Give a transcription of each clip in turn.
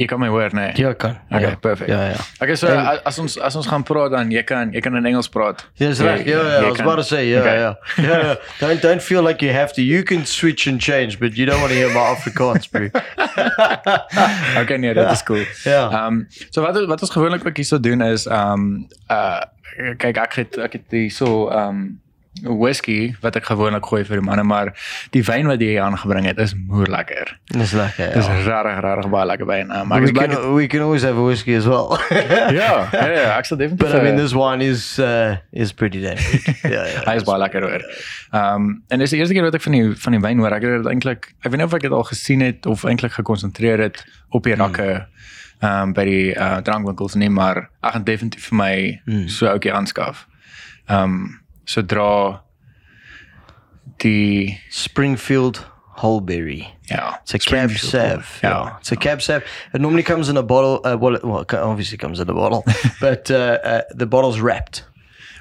Jy, kan my hoor, nee. Ja, kan. Okay, ja. perfect. Ja, ja. Okay, so En- as ons as ons gaan praat dan jy kan jy kan in Engels praat. Jy- right. Yeah, yeah. jy I was about to say, yeah, Okay. yeah, yeah, yeah. Don't don't feel like you have to. You can switch and change, but you don't want to hear my Afrikaans, bro. Okay, nee, dit is cool. Ja. Ehm um, so wat wat ons gewoonlik ook hierso doen is ehm um, uh kyk ek het ek het hierso ehm um, whisky wat ek gewoonlik gooi vir die manne, maar die wyn wat jy aangebring het is moer lekker. It's like Dit is yeah. regtig regtig baie lekker wyn. Um, maar We can, we can always have a whiskey as well. ja, ja, ja, ek sal definitief But I mean, eh, this one is uh, is pretty damn good. Yeah, yeah. Hy is baie lekker hoor. Ehm um, en dis die eerste keer wat ek van die van die wyn hoor. Ek het dit eintlik ek weet nie of ek dit al gesien het of eintlik gekonsentreer het op die rakke ehm um, by die uh, drankwinkels nie, maar ek gaan definitief vir my so ouetjie aanskaf. Ehm um, sodra die Springfield Whole Berry. ja, It's a cab sav. Yeah. It's a cab sav. It normally comes in a bottle. Uh, well, it, well, it obviously comes in a bottle, but uh, uh, the bottle's wrapped.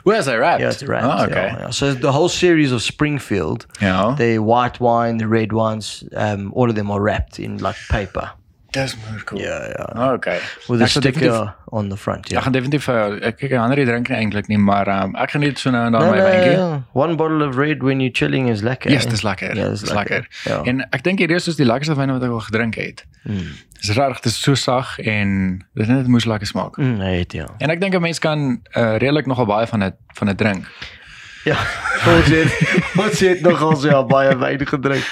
Where's I wrapped? Yeah, it's wrapped. Oh, okay. yeah, yeah. So the whole series of Springfield, Ja. the white wine, the red ones, um, all of them are wrapped in like paper. Dis moeilik cool. Yeah, yeah. Oh, okay. With a Ek sal definitief- sticker on the front. Ek Yeah. gaan definitief uh, ek kyk ander drink nie eintlik nie, maar um, ek geniet so nou en dan No, my no, wyntjie. yeah. One bottle of red when you're chilling is lekker. Ja, yes, eh? dis lekker. Ja, dis lekker. Ja. En ek dink hierdie is soos die lekkerste wyn wat ek al gedrink het. Mm. Dis regtig, dis so sag en dit net moes lekker smaak. Mm, nee, ja. En ek dink 'n mens kan uh, redelik nogal baie van dit van dit drink. Ja, ons het ons het nogal so ja, baie wyn gedrink.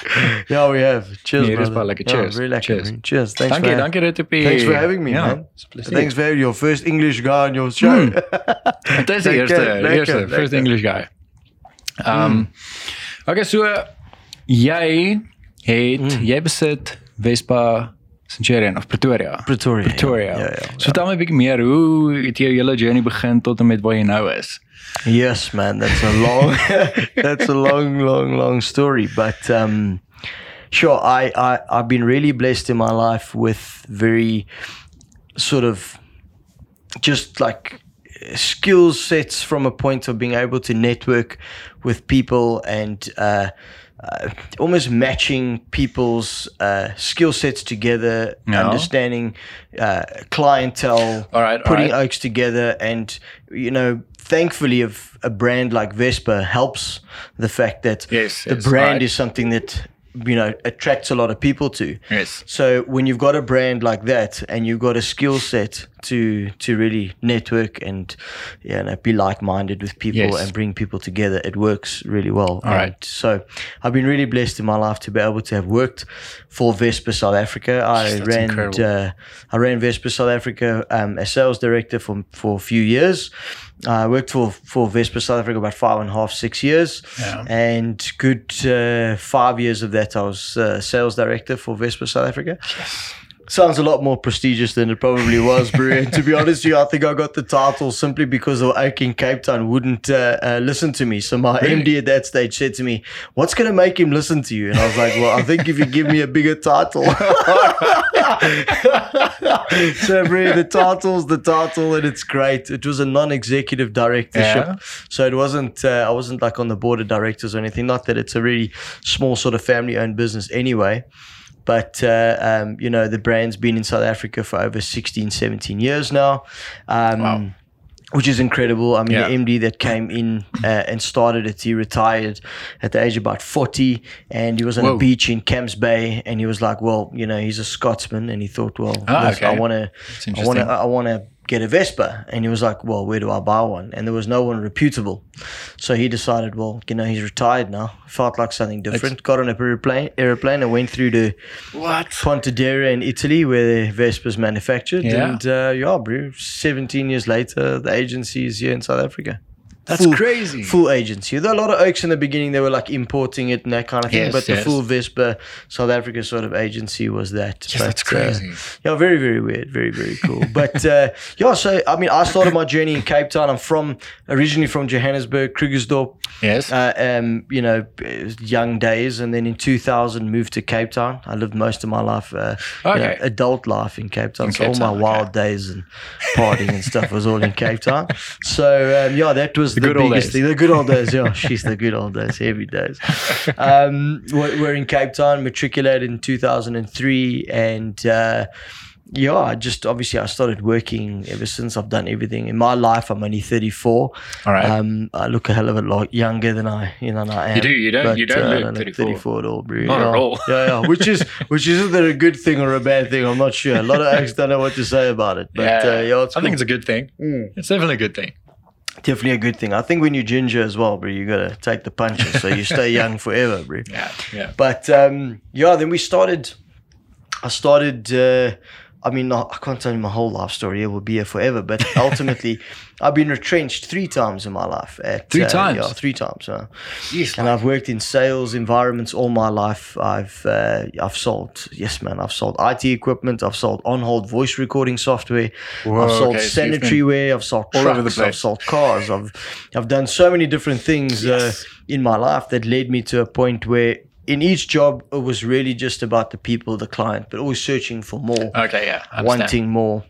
Ja, we have. Cheers, Nee, dit is brother. baie lekker. Ja, Cheers. very lekker. Cheers. man. Cheers. Thanks Dankie, for dankie Retopie. Thanks for having me, ja. man. Plesier. Thanks for your first English guy on your show. Mm. Dit is die Lekker, eerste, die lekker, eerste lekker. first English guy. Um Okay, so jy het jy besit Vespa Centurion of Pretoria. Pretoria. Pretoria. Ja, ja, ja. So vertel my 'n bietjie meer, hoe het jou hele journey begin tot en met waar jy nou is? Yes, man, that's a long, that's a long, long, long story. But um, sure, I, I, I've been really blessed in my life with very sort of just like skill sets from a point of being able to network with people and uh, uh, almost matching people's uh, skill sets together, Yeah. understanding uh, clientele, All right, putting right. oaks together, and you know, thankfully, if a brand like Vespa helps the fact that Yes, the yes, brand right. is something that you know attracts a lot of people to. Yes. So when you've got a brand like that and you've got a skill set to to really network and you know be like minded with people Yes. and bring people together, it works really well. All right. So I've been really blessed in my life to be able to have worked for Vespa South Africa. I That's ran uh, I ran Vespa South Africa um, as sales director for for a few years. I worked for for Vespa South Africa about five and a half six years, Yeah. and good uh, five years of that I was uh, sales director for Vespa South Africa. Sounds a lot more prestigious than it probably was, bro. and to be honest with you, I think I got the title simply because the Oak in Cape Town wouldn't uh, uh, listen to me. So my Really? MD at that stage said to me, "What's going to make him listen to you?" And I was like, "Well, I think if you give me a bigger title." so, bro, the title's the title, and it's great. It was a non-executive directorship, Yeah. so it wasn't. Uh, I wasn't like on the board of directors or anything. Not that it's a really small sort of family-owned business anyway. But, uh, um, you know, the brand's been in South Africa for over 16, 17 years now. Um, Wow. Which is incredible. I mean, Yeah. the MD that came in uh, and started it, he retired at the age of about 40 and he was on Whoa. a beach in Camps Bay and he was like, well, you know, he's a Scotsman and he thought, well, Ah, okay. I want to, I want to, I want to get a Vespa. And he was like, well, where do I buy one? And there was no one reputable. So he decided, well, you know, he's retired now. Felt like something different. Got on a airplane, airplane and went through to What? Pontedera in Italy, where the Vespa's manufactured. Yeah. And uh, yeah, bro, 17 years later, the agency is here in South Africa. That's Full- crazy. Full agency. There were a lot of oaks in the beginning. They were like importing it and that kind of thing. Yes, but the full Vespa South Africa sort of agency was that. Yes, But, that's uh, crazy. yeah, very, very weird. Very, very cool. but uh, yeah, so I mean, I started my journey in Cape Town. I'm from originally from Johannesburg, Krugersdorp. yes. Uh, um, you know, young days, and then in 2000 moved to Cape Town. I lived most of my life, uh, you know, Okay. adult life in Cape Town. In so Cape all my okay. wild days and partying and stuff was all in Cape Town. So um, yeah, that was the, good old days. thing. The good old days, yeah. She's the good old days, heavy days. Um, we're, in Cape Town, matriculated in 2003, and. Uh, yeah, I just obviously I started working ever since. I've done everything in my life. I'm only 34. All right. Um, I look a hell of a lot younger than I, you know, than I am. You do, you don't- you don't uh, look 34. 34 at all, bro. Not at all. Yeah, yeah. Which is, which is either a good thing or a bad thing. I'm not sure. A lot of acts don't know what to say about it. But yeah, uh, yeah it's I think it's a good thing. Mm. It's definitely a good thing. Definitely a good thing. I think when you're ginger as well, bro, you gotta take the punches so you stay young forever, bro. Yeah, yeah. But um, yeah, then we started. I started. Uh, I mean, I can't tell you my whole life story. It will be here forever. But ultimately, I've been retrenched three times in my life. At, Three uh, times? Yeah, three times. Uh, Jeez, and I've worked in sales environments all my life. I've uh, I've sold yes, man. I've sold IT equipment. I've sold on-hold voice recording software. Whoa, I've sold okay, sanitary ware. I've sold all trucks. over the I've sold cars. I've I've done so many different things uh, Yes. in my life that led me to a point where in each job it was really just about the people, the client, but always searching for more Okay, yeah. Wanting more.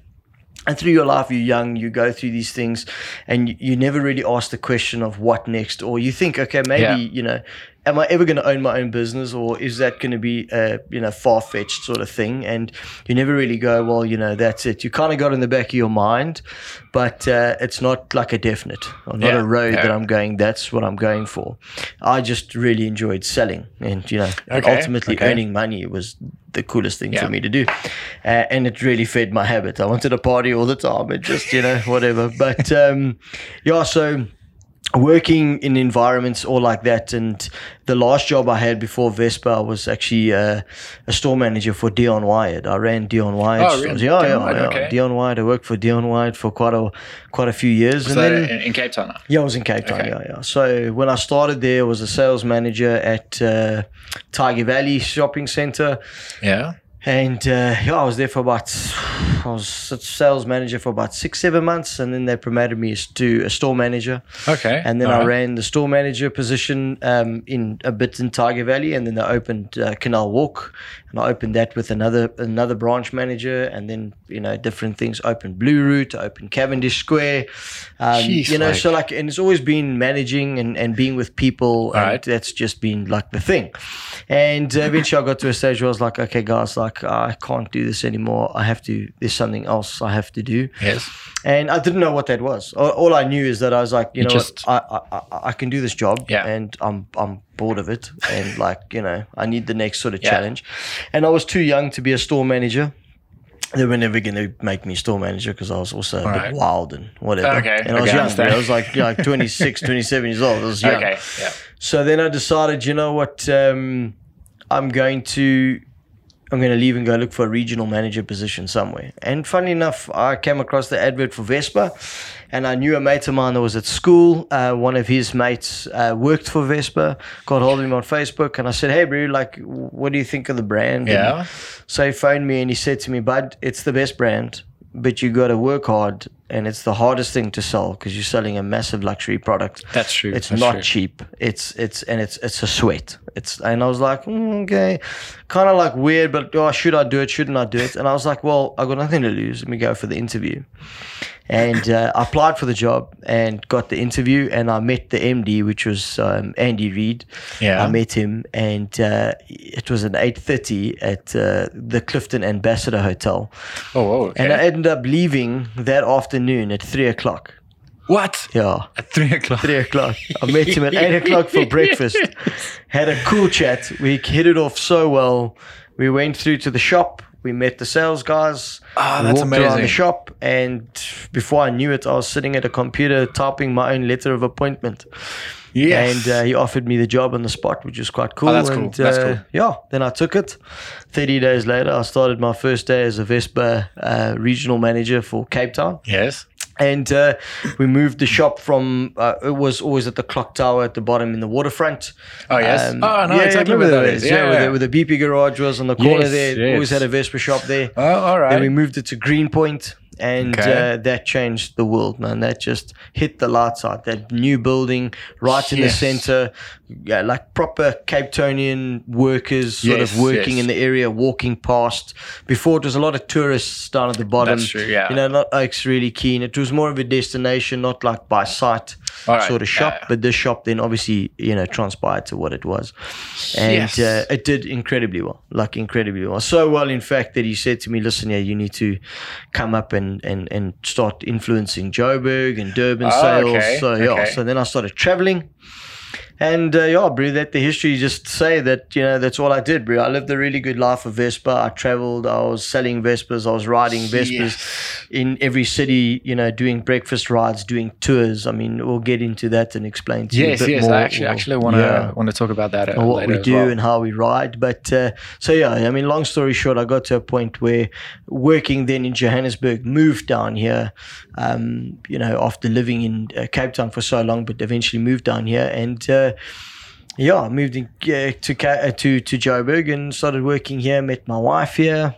And through your life, you're young, you go through these things, and you, you never really ask the question of what next, or you think, okay, maybe Yeah. you know, am I ever going to own my own business, or is that going to be a you know far fetched sort of thing? And you never really go, well, you know, that's it. You kind of got in the back of your mind, but uh, it's not like a definite, or not Yeah, a road yeah. that I'm going. That's what I'm going for. I just really enjoyed selling, and you know, Okay, ultimately okay. earning money was the coolest thing Yeah. for me to do. Uh, and it really fed my habit. I wanted to party all the time and just, you know, whatever. But um, yeah, so working in environments all like that. And the last job I had before Vespa I was actually uh, a store manager for Dion Wired. I ran Dion Wired. Oh, really? Yeah, Dion yeah, Wyatt, yeah. okay. Dion Wired. I worked for Dion Wired for quite a quite a few years. So and then in, in Cape Town now. yeah, I was in Cape Town. Okay. Yeah, yeah. So when I started there, I was a sales manager at uh, Tyger Valley Shopping Centre, Yeah. And uh, yeah, I was there for about I was a sales manager for about six, seven months, and then they promoted me to a store manager. Okay. And then all I right. ran the store manager position um, in a bit in Tyger Valley, and then they opened uh, Canal Walk, and I opened that with another another branch manager, and then you know different things. Opened Blue Route, opened Cavendish Square, um, Jeez, you know. like- so like, and it's always been managing and, and being with people, and Right. that's just been like the thing. And uh, eventually, I got to a stage where I was like, okay, guys, like I can't do this anymore. I have to. There's something else I have to do Yes. and I didn't know what that was. All, all I knew is that I was like, you, You know, just- what? I, I I I can do this job, Yeah. and I'm I'm bored of it, and like you know, I need the next sort of Yeah. challenge. And I was too young to be a store manager. They were never going to make me store manager because I was also a bit wild and whatever. Okay, And I was okay, young. bro. I was like, like 26, 27 years old. I was young. Okay. Yeah. So then I decided, you know what, um, I'm going to I'm going to leave and go look for a regional manager position somewhere. And funny enough, I came across the advert for Vespa, and I knew a mate of mine that was at school. Uh, one of his mates uh, worked for Vespa. Got hold of him on Facebook, and I said, "Hey, bro, like, what do you think of the brand?" And Yeah. so he phoned me and he said to me, Bud, it's the best brand, but you got to work hard and it's the hardest thing to sell because you're selling a massive luxury product. That's true. It's That's not true. cheap. It's it's and it's it's a sweat. It's and I was like, mm, okay, kind of like weird, but oh, should I do it? Shouldn't I do it? And I was like, well, I got nothing to lose. Let me go for the interview. And uh, I applied for the job and got the interview, and I met the MD, which was um, Andy Reid. Yeah. I met him, and uh, it was at eight thirty at uh, the Clifton Ambassador Hotel, Oh, whoa, okay. and I ended up leaving that afternoon at three o'clock. what? Yeah, At three o'clock. three o'clock. I met him at eight o'clock for breakfast. Had a cool chat. We hit it off so well. We went through to the shop. We met the sales guys. Ah, we that's walked around amazing. the shop, and before I knew it, I was sitting at a computer typing my own letter of appointment. Yes. And uh, he offered me the job on the spot, which was quite cool. Oh, that's cool. That's uh, cool. Yeah, then I took it. 30 days later, I started my first day as a Vespa uh, regional manager for Cape Town yes. and uh, we moved the shop from uh, it was always at the clock tower at the bottom in the waterfront. Oh, yes. Um, Oh, no, yeah, exactly where that is. Yeah, Yeah, where. The, where the BP garage was on the corner Yes, there. yes. Always had a Vespa shop there. Oh, all right. Then we moved it to Greenpoint, and Okay. uh, that changed the world, man. That just hit the lights out. That new building right in the center, yeah, like proper Cape Townian workers sort Yes, of working yes. in the area, walking past. Before it was a lot of tourists down at the bottom. That's true, yeah. You know, not Oaks really keen. It was more of a destination, not like by sight. Right. sort of shop. Yeah, yeah. But this shop then obviously, you know, transpired to what it was. And Yes. uh, it did incredibly well, like incredibly well. So well, in fact, that he said to me, listen, yeah, you need to come up and, and, and start influencing Joburg and Durban Oh, sales. okay, So, yeah, okay. so then I started traveling. And uh, yeah, bro, let the history just say that, you know, that's all I did, bro. I lived a really good life of Vespa. I traveled, I was selling Vespas, I was riding Vespas Yes. in every city, you know, doing breakfast rides, doing tours. I mean, we'll get into that and explain to Yes, you a bit yes. more. I actually or- actually want to yeah, want to talk about that uh, what we do well. and how we ride. But uh, so yeah, I mean, long story short, I got to a point where working then in Johannesburg, moved down here. Um, you know, after living in uh, Cape Town for so long, but eventually moved down here and. Uh, yeah, I moved in, uh, to uh, to to Joburg and started working here. Met my wife here.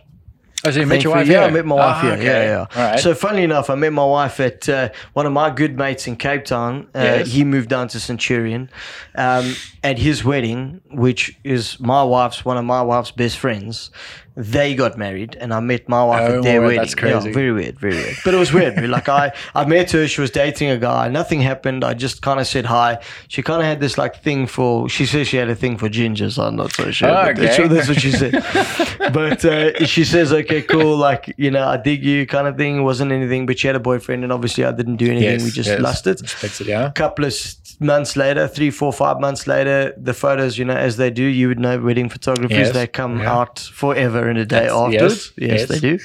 Oh, so you met your wife yeah, here? I met my wife Ah, here. okay. Yeah, yeah. Right. So funnily enough, I met my wife at uh, one of my good mates in Cape Town. Uh, Yes. He moved down to Centurion, um, at his wedding, which is my wife's one of my wife's best friends. They got married, and I met my wife Oh, at their my- wedding. that's crazy. Yeah, very weird, very weird. But it was weird. like I, I met her. She was dating a guy. Nothing happened. I just kind of said hi. She kind of had this like thing for. She says she had a thing for gingers. I'm not so sure. Oh, but that's, okay. that's what she said. but uh, she says, okay, cool. Like you know, I dig you, kind of thing. It wasn't anything, but she had a boyfriend, and obviously I didn't do anything. yes, we just yes. lusted Respected, yeah. couple of months later, three, four, five months later, the photos, you know, as they do, you would know wedding photographers, Yes, they come yeah. out forever and a day Yes, afterwards. yes, Yes, yes. they do.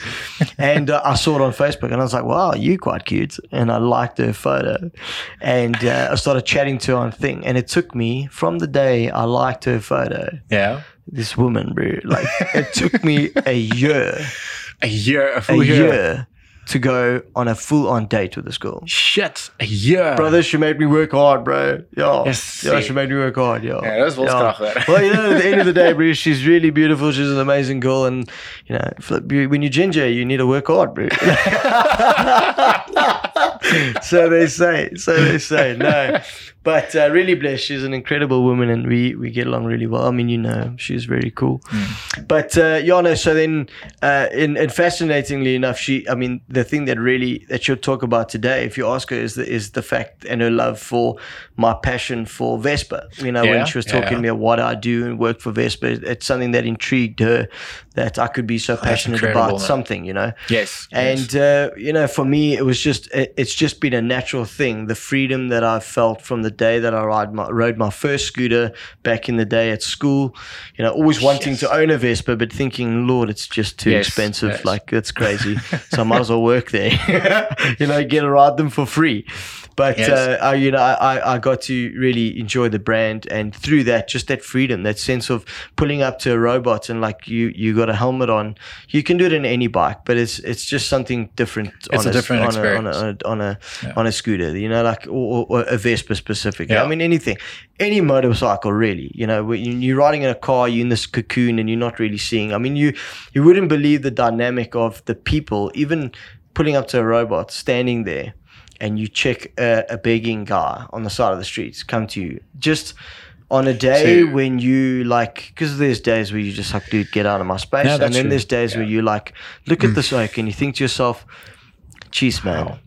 and uh, I saw it on Facebook and I was like, wow, you quite cute. And I liked her photo. And uh, I started chatting to her on thing. And it took me from the day I liked her photo, Yeah. this woman, bro, like it took me a year, A year, a a full year. year to go on a full on date with this girl. Shit, a year. Brother, she made me work hard, bro. Yeah, Yes, yeah, see. she made me work hard. Yeah, Yeah, dat is wel. Well, you know, at the end of the day, bro, she's really beautiful. She's an amazing girl, and you know, if- when you're ginger, you need to work hard, bro. so they say. So they say. No, but uh, really blessed. She's an incredible woman, and we we get along really well. I mean, you know, she's very cool. But uh, yeah, no. So then, uh, in, and fascinatingly enough, she. I mean, the thing that really that she'll talk about today, if you ask her, is the is the fact and her love for my passion for Vespa. You know, Yeah, when she was talking yeah. to me about what I do and work for Vespa, it's something that intrigued her that I could be so passionate about man. something. You know. Yes. And uh, you know, for me, it was just it, it's just been a natural thing. The freedom that I felt from the day that I ride my, rode my first scooter back in the day at school. You know, always wanting Yes. to own a Vespa, but thinking, Lord, it's just too Yes, expensive. yes. Like that's crazy. so I might as well work there. you know, get to ride them for free. But Yes. uh, I, you know, I, I- got to really enjoy the brand, and through that, just that freedom, that sense of pulling up to a robot and like you, you got a helmet on. You can do it in any bike, but it's it's just something different. It's on a different on experience. a, on a on a, on a scooter. You know, like or, or a Vespa specifically. Yeah. I mean, anything, any motorcycle really. You know, you're riding in a car, you're in this cocoon, and you're not really seeing. I mean, you you wouldn't believe the dynamic of the people, even pulling up to a robot, standing there and you check a, a begging guy on the side of the streets come to you. Just on a day So- when you like because there's days where you just like dude get out of my space. Yeah, and then true. there's days where Yeah. you like look at this mm. oak and you think to yourself jeez man.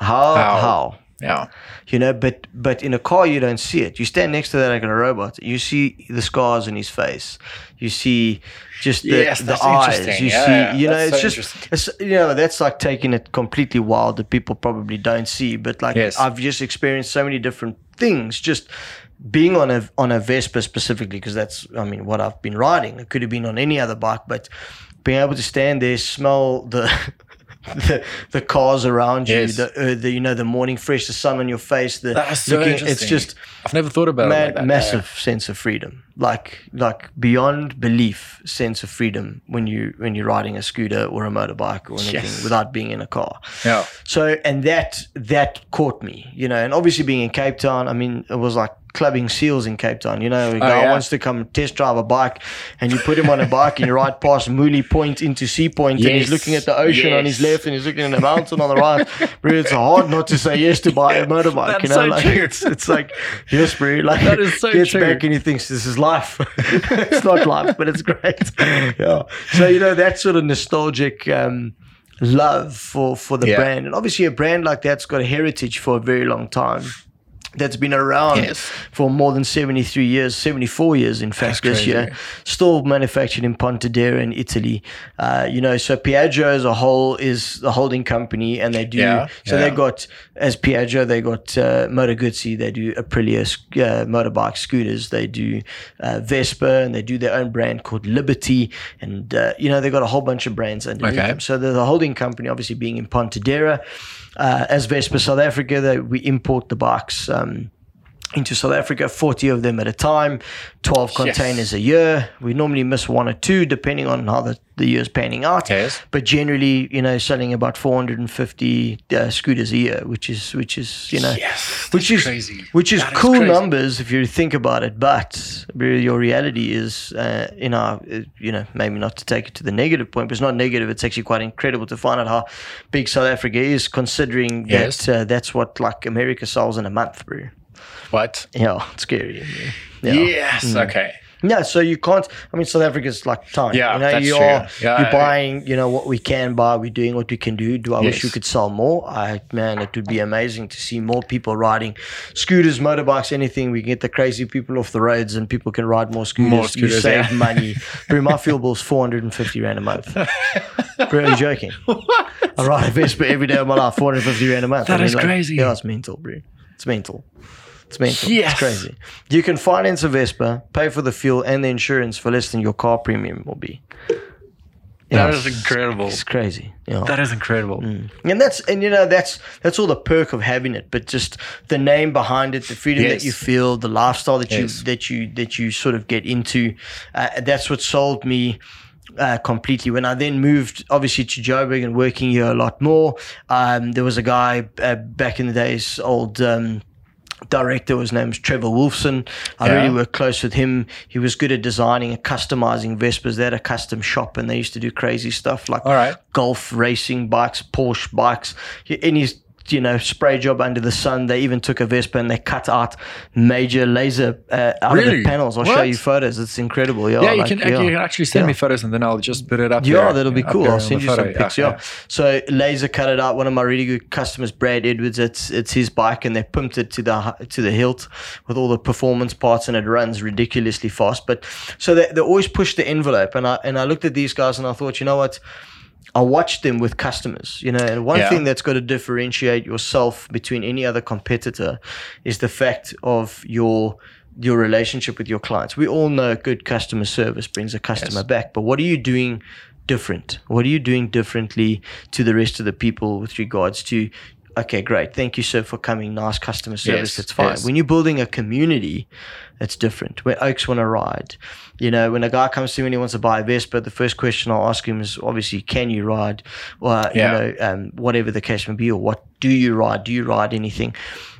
How? How? how, Yeah. you know but but in a car you don't see it. You stand next to that like a robot. You see the scars in his face you see just the, Yes, the eyes. You Yeah, see you know it's so just it's, you know that's like taking it completely wild that people probably don't see but like Yes. i've just experienced so many different things just being on a on a vespa specifically because that's i mean what i've been riding. It could have been on any other bike but being able to stand there smell the the, the cars around you Yes. the, uh, the you know the morning fresh the sun on your face the so looking it's just I've never thought about it like that. massive sense of freedom like like beyond belief sense of freedom when you when you're riding a scooter or a motorbike or anything Yes. without being in a car Yeah. so and that that caught me you know and obviously being in cape town i mean it was like clubbing seals in cape town. You know a guy Oh, yeah. wants to come test drive a bike and you put him on a bike and you ride past Mouille Point into Sea Point and he's looking at the ocean on his left and he's looking at the mountain on the right. Bro it's hard not to say yes to buy a motorbike That's you know so like true. it's it's like yes bro like That is so gets true. back and he thinks this is life. It's not life but it's great. Yeah. So you know that sort of nostalgic um love for for the Yeah. brand. And obviously a brand like that's got a heritage for a very long time that's been around Yes. for more than 73 years, 74 years, in fact, That's this crazy. year. Still manufactured in Pontedera in Italy. Uh, you know, so Piaggio as a whole is the holding company, and they do. Yeah, so yeah. they got, as Piaggio, they got uh, Moto Guzzi, they do Aprilia uh, motorbike scooters, they do uh, Vespa, and they do their own brand called Liberty. And, uh, you know, they got a whole bunch of brands underneath Okay. them. So the, the holding company, obviously being in Pontedera, uh, as Vespa South Africa, they, we import the bikes um, into South Africa, 40 of them at a time, 12 containers a year. We normally miss one or two depending on how the, the year's panning out. Yes. But generally, you know, selling about 450 uh, scooters a year, which is, which is, you know, Yes, which is crazy. which is That is cool crazy. numbers if you think about it. But your reality is, uh, you know, uh, you know, maybe not to take it to the negative point, but it's not negative. It's actually quite incredible to find out how big South Africa is, considering Yes. that uh, that's what like America sells in a month, bro. What? Yeah, it's scary. Yeah. Yes. Mm. Okay. Yeah, so you can't. I mean, South Africa's like time. Yeah, you know, that's you true. are Yeah, you're buying. You know what we can buy. We're doing what we can do. Do I wish we could sell more? I man, it would be amazing to see more people riding scooters, motorbikes, anything. We can get the crazy people off the roads, and people can ride more scooters. More you scooters, save yeah. money. Bro, my fuel bill's four hundred and fifty rand a month. Bro, are you joking? I ride a Vespa every day of my life, four hundred fifty rand a month. That I is like, crazy. Yeah, it's mental, bro. It's mental. It's mental. Yes. It's crazy. You can finance a Vespa, pay for the fuel and the insurance for less than your car premium will be. That Yeah, is incredible. It's crazy. Yeah. That is incredible. and that's and you know that's that's all the perk of having it, but just the name behind it, the freedom Yes. that you feel, the lifestyle that Yes. you that you that you sort of get into. Uh, that's what sold me uh, completely. When I then moved, obviously, to Joburg and working here a lot more, um, there was a guy uh, back in the days, old. Um, director his name's Trevor Wolfson. I Yeah. really worked close with him. He was good at designing and customizing Vespas. They had a custom shop and they used to do crazy stuff like right. golf racing bikes, Porsche bikes. Any you know spray job under the sun. They even took a Vespa and they cut out major laser uh, out of the panels. I'll show you photos. It's incredible. Yeah, Yeah, you like, can yeah. you can actually send Yeah. me photos and then I'll just put it up. Yeah, there, that'll be cool. I'll send you some photo. pics. Yeah. So laser cut it out. One of my really good customers, Brad Edwards. It's it's his bike, and they pumped it to the to the hilt with all the performance parts, and it runs ridiculously fast. But so they, they always push the envelope, and I and I looked at these guys, and I thought, you know what. I watch them with customers, you know, and one Yeah. thing that's got to differentiate yourself between any other competitor is the fact of your your relationship with your clients. We all know good customer service brings a customer Yes. back, but what are you doing different? What are you doing differently to the rest of the people with regards to okay, great. Thank you, sir, for coming. Nice customer service. Yes, That's fine. yes. When you're building a community, it's different. Where Oaks want to ride, you know, when a guy comes to me and he wants to buy a Vespa, the first question I'll ask him is obviously, can you ride? Or, Yeah. you know, um, whatever the case may be, or what do you ride? Do you ride anything?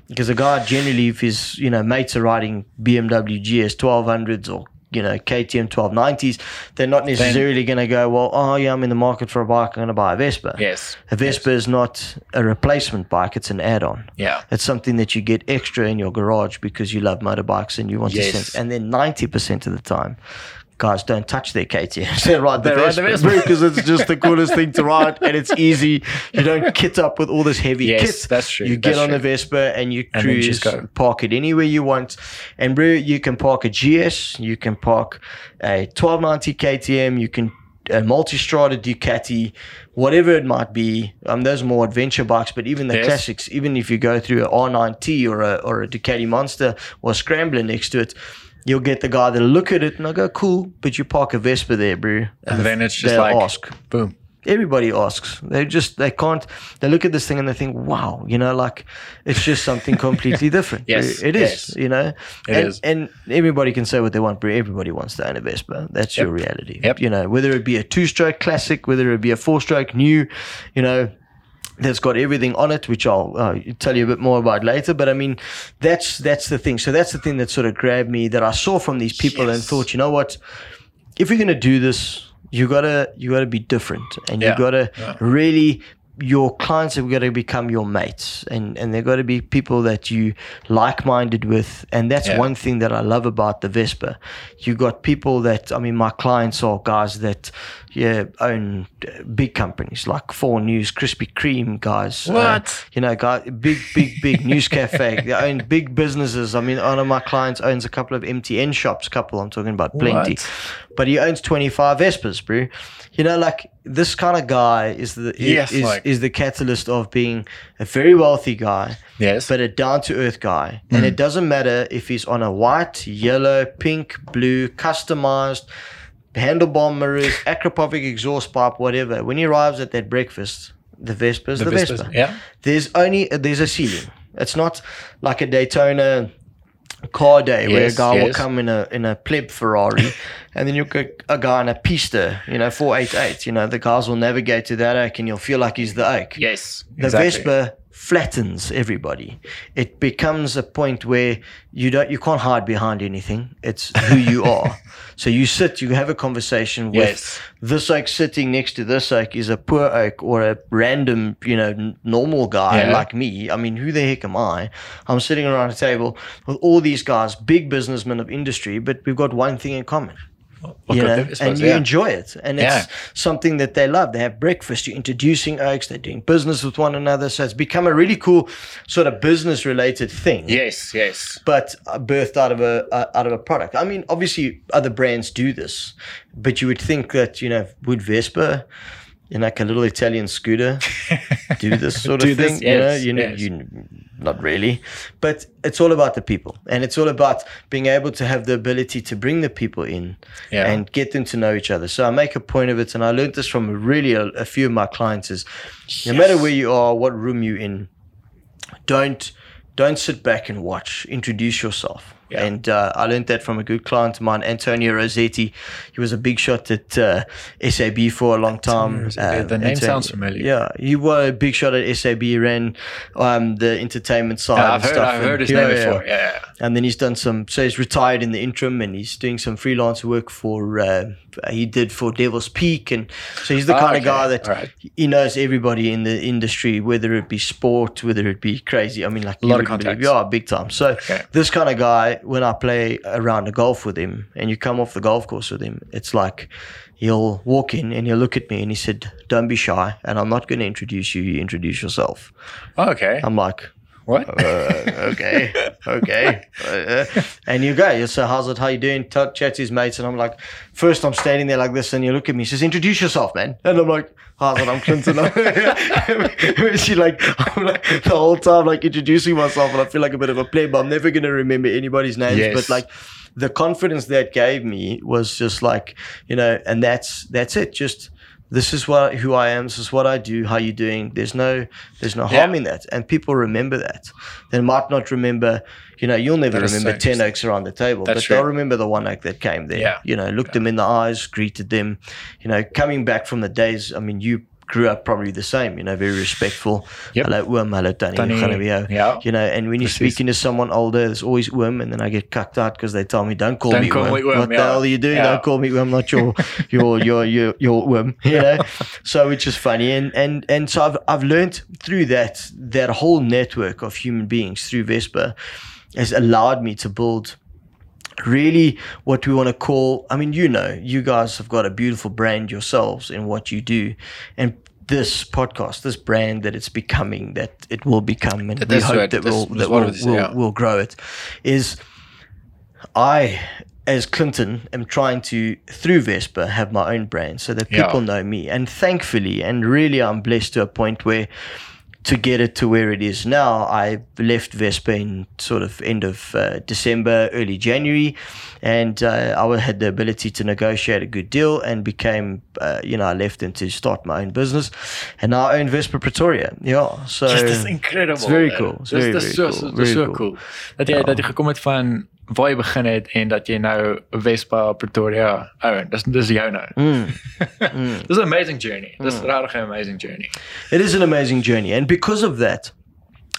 Because a guy generally, if his, you know, mates are riding BMW GS 1200s or, you know, KTM 1290s, they're not necessarily going to go, well, oh, yeah, I'm in the market for a bike. I'm going to buy a Vespa. Yes. A Vespa is not a replacement bike, it's an add on. Yeah. It's something that you get extra in your garage because you love motorbikes and you want Yes. to sense. And then 90% of the time, guys don't touch their KTMs. They ride the They ride the Vespa Vespa. because it's just the coolest thing to ride and it's easy. You don't kit up with all this heavy Yes, kit. that's true, You get that's on true. the Vespa and you And cruise, go. park it anywhere you want. And bro, you can park a GS, you can park a 1290 KTM, you can a multi-strada Ducati, whatever it might be. Um, those are more adventure bikes, but even the Yes. classics, even if you go through an R9T or a or a Ducati Monster or a Scrambler next to it, you'll get the guy that'll look at it and I go, cool, but you park a Vespa there, bro. And then it's just like ask. boom. Everybody asks. They just they can't. They look at this thing and they think, "Wow, you know, like it's just something completely different." Yes, it is. yes. You know, It and, is. and everybody can say what they want, but everybody wants to own a Vespa. That's your reality. Yep. You know, whether it be a two-stroke classic, whether it be a four-stroke new, you know, that's got everything on it, which I'll uh, tell you a bit more about later. But I mean, that's that's the thing. So that's the thing that sort of grabbed me that I saw from these people and thought, you know what, if you're gonna do this, you gotta you gotta be different, and you Yeah. gotta Yeah. really. Your clients have got to become your mates, and and they've got to be people that you like-minded with, and that's Yeah. one thing that I love about the Vespa. You got people that I mean, my clients are guys that yeah, own uh, big companies like Four News, Krispy Kreme guys. uh, What? you know, guy, big, big, big news cafe. They own big businesses. I mean, one of my clients owns a couple of MTN shops. Couple, I'm talking about plenty. What? But he owns 25 Vespas, bro. You know, like this kind of guy is the Yes, is, like- is the catalyst of being a very wealthy guy Yes. but a down to earth guy. And Mm. it doesn't matter if he's on a white, yellow, pink, blue, customized handlebar mirrors, Akrapovic exhaust pipe, whatever. When he arrives at that breakfast, the Vespa's the, Vespas, Vespa. Yeah. There's only there's a ceiling. It's not like a Daytona car day where a Yes, guy will come in a in a pleb Ferrari and then you'll get a guy in a pista, you know, 488. You know, the guys will navigate to that oak and you'll feel like he's the oak Yes. the Vespa flattens everybody. It becomes a point where you don't you can't hide behind anything. It's who you are. so you sit, you have a conversation with Yes. this oak sitting next to this oak is a poor oak or a random, you know, n- normal guy Yeah. like me. I mean, who the heck am I? I'm sitting around a table with all these guys, big businessmen of industry, but we've got one thing in common you know, and you yeah. enjoy it, and it's Yeah. something that they love. They have breakfast. You're introducing oaks. They're doing business with one another. So it's become a really cool sort of business-related thing. Yes. Yes. But uh, birthed out of a uh, out of a product. I mean, obviously, other brands do this, but you would think that you know, would Vespa, know, like a little Italian scooter, do this sort of this, thing? you know, you know, yes. you not really, but it's all about the people, and it's all about being able to have the ability to bring the people in Yeah. and get them to know each other. So I make a point of it, and I learned this from really a, a few of my clients: is no matter where you are, what room you're in, don't don't sit back and watch. Introduce yourself. Yeah. And uh, I learned that from a good client of mine, Antonio Rossetti. He was a big shot at uh, SAB for a long time. Uh, The name Antonio- sounds familiar. Yeah, he was a big shot at SAB. Ran um, the entertainment side. Yeah, I've and heard. stuff. I've heard his And- name yeah, yeah. before. Yeah. And then he's done some. So he's retired in the interim, and he's doing some freelance work for. Uh, he did for Devil's Peak, and so he's the Ah, kind of guy that Alright. he knows everybody in the industry, whether it be sport, whether it be crazy. I mean, like A lot of contacts. Yeah, big time. So Okay. this kind of guy, when I play around the golf with him, and you come off the golf course with him, it's like he'll walk in and he'll look at me and he said, "Don't be shy," and I'm not going to introduce you. You introduce yourself. Oh, okay. I'm like, what? uh, okay, okay. Uh, and you go, you say, how's it, how you doing? T- chat to his mates. And I'm like, first I'm standing there like this and you look at me, he says, introduce yourself, man. And I'm like, how's it, I'm Clinton. she like, I'm like, the whole time like introducing myself and I feel like a bit of a pleb. I'm never going to remember anybody's names, Yes. but like, the confidence that gave me was just like, you know, and that's that's it. Just this is what who I am. This is what I do. How you doing? There's no there's no harm Yeah. in that, and people remember that. They might not remember. You know, you'll never remember so ten oaks around the table, That's but they'll remember the one oak that came there. Yeah. You know, looked them in the eyes, greeted them. You know, coming back from the days. I mean, you grew up probably the same. You know, very respectful. Yep. Hello, Oom. Hello, Gaan we yeah. You know, and when you're Precies. speaking to someone older, there's always Oom, and then I get cucked out because they tell me, "Don't call Don't me call me What the hell are you doing? Yeah. Don't call me Oom. Not your your your your your Oom." You know. so which is funny, and and and so I've I've learned through that that whole network of human beings through Vespa has allowed me to build really what we want to call i mean you know you guys have got a beautiful brand yourselves in what you do and this podcast this brand that it's becoming that it will become and That we hope right. that we'll that we'll, we'll, yeah. we'll grow it is i as clinton am trying to through vespa have my own brand so that Yeah. people know me and thankfully and really i'm blessed to a point where to get it to where it is now, I left Vespa in sort of end of uh, December, early January, and uh, I had the ability to negotiate a good deal and became, uh, you know, I left and to start my own business, and now I own Vespa Pretoria. Yeah, so Just incredible. It's very man. cool. It's very, very cool. dis Very so cool. cool. Dat jy dat jy gekom het van waar jy begin het en dat jy nou Vespa Pretoria own. Dis dis jou nou. Mm. Dis 'n amazing journey. Dis regtig 'n amazing journey. It is an amazing journey. And because of that,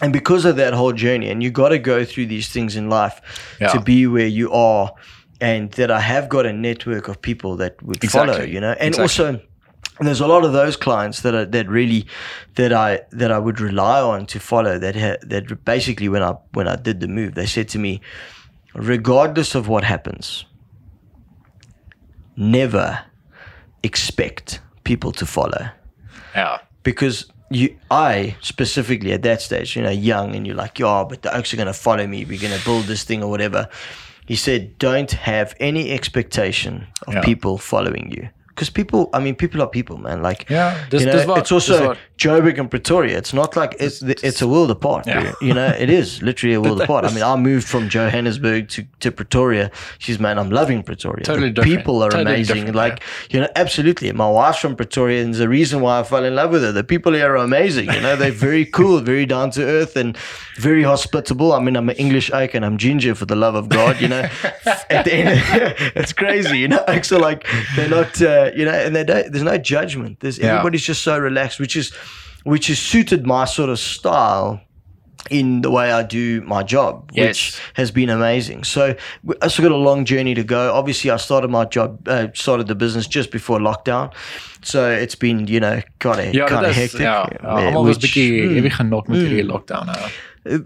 and because of that whole journey, and you got to go through these things in life Yeah. to be where you are, and that I have got a network of people that would follow, Exactly. you know, and Exactly. also. There's a lot of those clients that are that really that I that I would rely on to follow that ha, that basically when I when I did the move they said to me regardless of what happens never expect people to follow Ja. because you I specifically at that stage, you know, young and you're like, yeah, but the Oaks are gonna follow me, we're gonna build this thing or whatever. He said, Don't have any expectation of Yeah. people following you. Because people, I mean, people are people, man. Like, Yeah, dis- you know, wat, it's also. Joburg and Pretoria. It's not like it's it's a world apart. Yeah. You know, it is literally a world apart. I mean, I moved from Johannesburg to, to Pretoria. She's man, I'm loving Pretoria. Totally The different. People are Totally amazing. Like, you know, absolutely. My wife's from Pretoria, and the reason why I fell in love with her. The people here are amazing. You know, they're very cool, very down to earth, and very hospitable. I mean, I'm an English and I'm ginger for the love of God. You know, at the end, it's crazy. You know, so like they're not, uh, you know, and they don't. There's no judgment. There's Yeah. everybody's just so relaxed, which is, which is suited my sort of style in the way I do my job, which has been amazing. So I still got a long journey to go. Obviously, I started my job, uh, started the business just before lockdown, so it's been you know kind of Ja, kind of hectic. ja. ja Yeah, was which- bietjie mm. ewig genok met hierdie lockdown. Ja.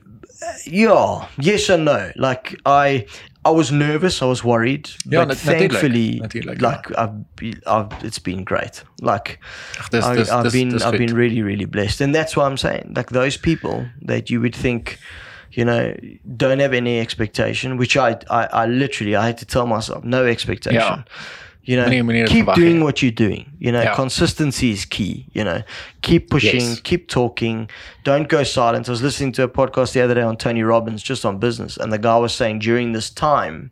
Yeah, yes and no. Like I, I was nervous. I was worried. Ja, but thankfully, Natuurlijk, like I've, be- I've, it's been great. Like dis I, I've dis been, dis I've been really, really blessed, and that's why I'm saying, like those people that you would think, you know, don't have any expectation. Which I, I, I literally, I had to tell myself, no expectation. Ja. You know, Moenie- moenie dit keep doing what you're doing. You know, Ja. consistency is key. You know, keep pushing, Yes. keep talking. Don't go silent. I was listening to a podcast the other day on Tony Robbins, just on business, and the guy was saying during this time,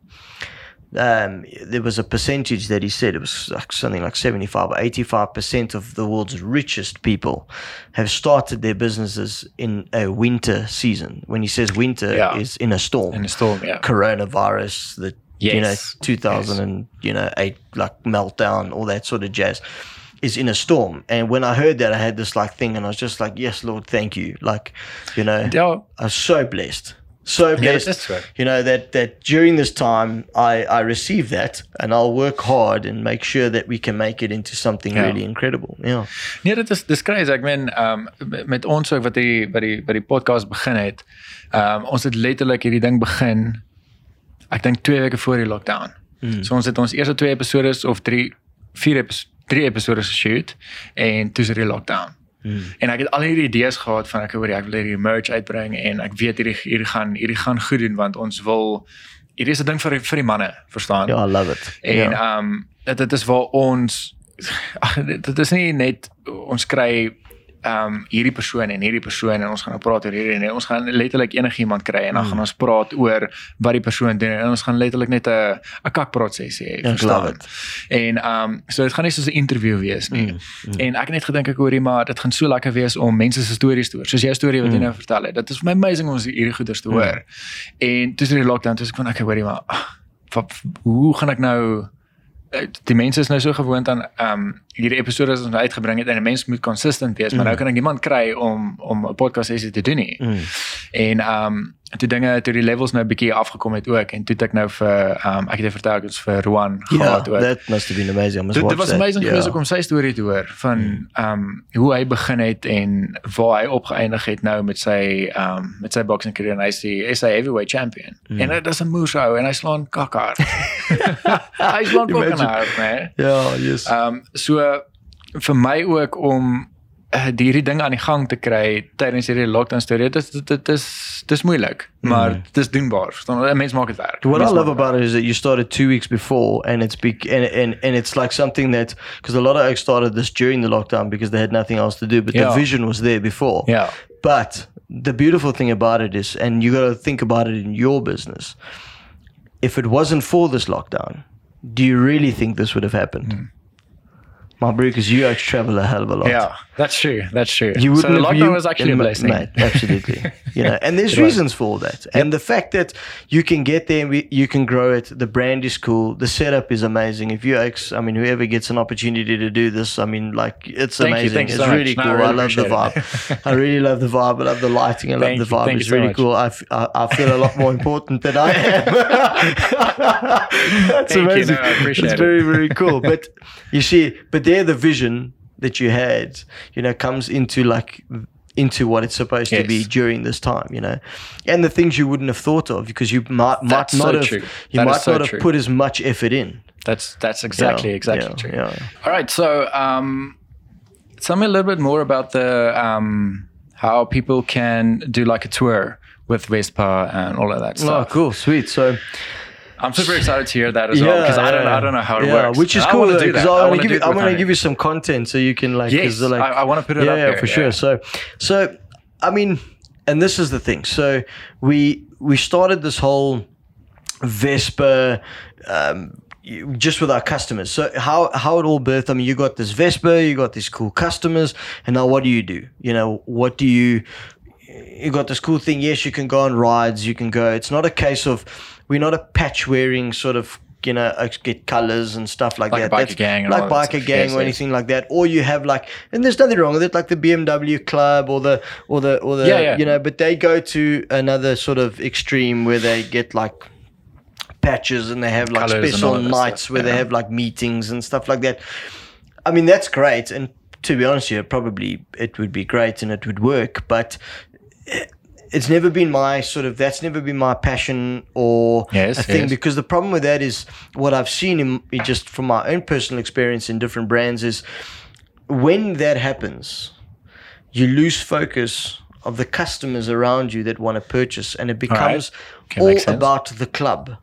um, there was a percentage that he said it was like something like 75 or 85 percent of the world's richest people have started their businesses in a winter season. When he says winter, Yeah. is in a storm, In 'n storm, ja. coronavirus, the you know Yes. 2000 and you know eight like meltdown, all that sort of jazz. Is in a storm, and when I heard that, I had this like thing, and I was just like, "Yes, Lord, thank you." Like, you know, Ja, I was so blessed, so blessed. is so. You know that that during this time, I I receive that, and I'll work hard and make sure that we can make it into something Ja. really incredible. Yeah, Nee, dit is dis crazy. Ek meen, ehm um, met ons ook wat die by die by die podcast begin het. Ehm um, ons het letterlik hierdie ding begin ek dink 2 weke voor die lockdown. Mm. So ons het ons eerste twee episodes of 3 4 episodes 3 episodes geshoot en toe is die lockdown. Mm. En ek het al hierdie idees gehad van ek hoor ek wil hierdie merch uitbring en ek weet hierdie hierdie gaan hierdie gaan goed doen want ons wil hierdie is 'n ding vir vir die manne, verstaan? yeah, I love it. En yeah. ehm um, dit dit is waar ons ag dit dit is nie net ons kry ehm um, hierdie persoon en hierdie persoon en ons gaan nou praat oor hierdie en ons gaan letterlik enigiemand kry en dan Hmm. gaan ons praat oor wat die persoon doen en ons gaan letterlik net 'n 'n kakpraat sessie hê, Ja, verstaan? love it. En ehm um, so dit gaan nie soos 'n interview wees nie. Hmm, En ek het net gedink ek hoor hier maar dit gaan so lekker wees om mense se stories te hoor. Soos jou storie wat jy Hmm. nou vertel het. Dit is vir my amazing om hierdie goeders te hoor. En tussen die lockdown tussen ek van ek hoor hier maar ag, wat hoe gaan ek nou die mense is nou so gewoond aan ehm um, hierdie episode wat ons nou uitgebring het en 'n mens moet consistent wees, maar nou kan ek niemand kry om om 'n podcast sessie te doen nie. Mm. En ehm um, toe dinge toe die levels nou 'n bietjie afgekom het ook en toe het ek nou vir ehm um, ek het dit vertel ek het vir Roan yeah, gehad ook. that must have been amazing. I Dit, was that. amazing yeah. geweest ook om sy storie te hoor van ehm um, hoe hy begin het en waar hy opgeëindig het nou met sy ehm um, met sy boxing carrière en hy's die SA heavyweight champion. Mm. En dit is 'n moesou en hy slaan kakhard. hy slaan Imagine. kakhard, nee. Yeah, yes. Ehm um, so vir my ook om hierdie ding aan die gang te kry tydens hierdie lockdown storie. Dit is dit is dis moeilik, maar dit is doenbaar. Verstaan? maak dit werk. What I love about it is that you started two weeks before, and it's big, and and, and it's like something that because a lot of oaks started this during the lockdown because they had nothing else to do, but Yeah. the vision was there before. yeah But the beautiful thing about it is, and you got to think about it in your business. If it wasn't for this lockdown, do you really think this would have happened? Hmm. My bro, because you actually travel a hell of a lot. Yeah, that's true. That's true. You so wouldn't have- lockdown was actually a blessing. mate, absolutely. you know, and there's It was. reasons for all that. And the fact that you can get there, we, you can grow it. The brand is cool. The setup is amazing. If you, ex, I mean, whoever gets an opportunity to do this, I mean, like it's Thank you, amazing. it's so much. really No, I cool. I, love the vibe. I really love the vibe. I love the lighting. I love Thank the vibe. It's so really much. cool. I, f- I, I feel a lot more important than I am. That's Thank you. amazing. No, I appreciate it's it. very, very cool. But you see, but there the vision that you had, you know, comes into like into what it's supposed to be during this time, you know, and the things you wouldn't have thought of because you might might That's not so have true. you That might so not have true. put as much effort in. That's that's exactly Yeah, exactly yeah, true. yeah. All right, so um, tell me a little bit more about the um, how people can do like a tour with Vespa and all of that stuff. Oh, cool, sweet. So I'm super excited to hear that as well because I don't I don't know how it yeah, works. Which is And I cool wanna do because that. I I'm wanna gonna give you I'm gonna give you some content so you can like Yes, like I- I wanna put it yeah, up there, for yeah. sure. So so I mean, and this is the thing. So we we started this whole Vespa. Um, just with our customers. So how how it all birthed? I mean, you got this Vespa, you got these cool customers, and now what do you do? You know, what do you you got this cool thing. Yes, you can go on rides. You can go. It's not a case of we're not a patch wearing sort of you know uh, get colors and stuff like, Like that. biker That's- gang like biker gang Yes, or yes. anything like that. Or you have like, and there's nothing wrong with it, like the BMW club or the or the or the Yeah, yeah. you know. But they go to another sort of extreme where they get like patches and they have like Colours special all of that nights stuff, where they have like meetings and stuff like that. I mean, that's great. And to be honest, yeah, probably it would be great and it would work. But it's never been my sort of, that's never been my passion or Yes, a thing. yes. Because the problem with that is what I've seen in, just from my own personal experience in different brands is when that happens, you lose focus of the customers around you that want to purchase and it becomes Okay, all about the club.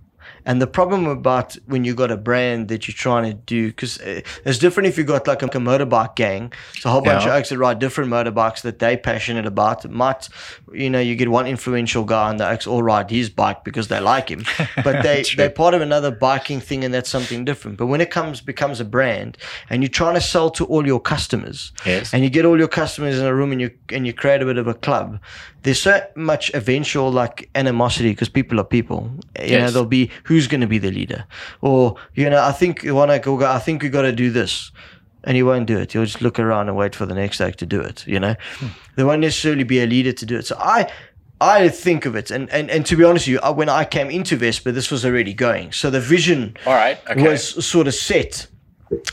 And the problem about when you got a brand that you're trying to do, because uh, it's different if you got like a, a motorbike gang. It's a whole bunch Yeah. of oaks that ride different motorbikes that they're passionate about. It might, you know, you get one influential guy and the oaks all ride his bike because they like him, but they, they're part of another biking thing and that's something different. But when it comes becomes a brand and you're trying to sell to all your customers, Yes. and you get all your customers in a room and you and you create a bit of a club. There's so much eventual like animosity because people are people. You know, there'll be who's going to be the leader, or you know, I think one I go, I think we got to do this, and he won't do it. He'll just look around and wait for the next act to do it. You know, hmm. there won't necessarily be a leader to do it. So I. I think of it, and, and, and to be honest with you, I- when I came into Vespa, this was already going. So the vision All right. Okay. was sort of set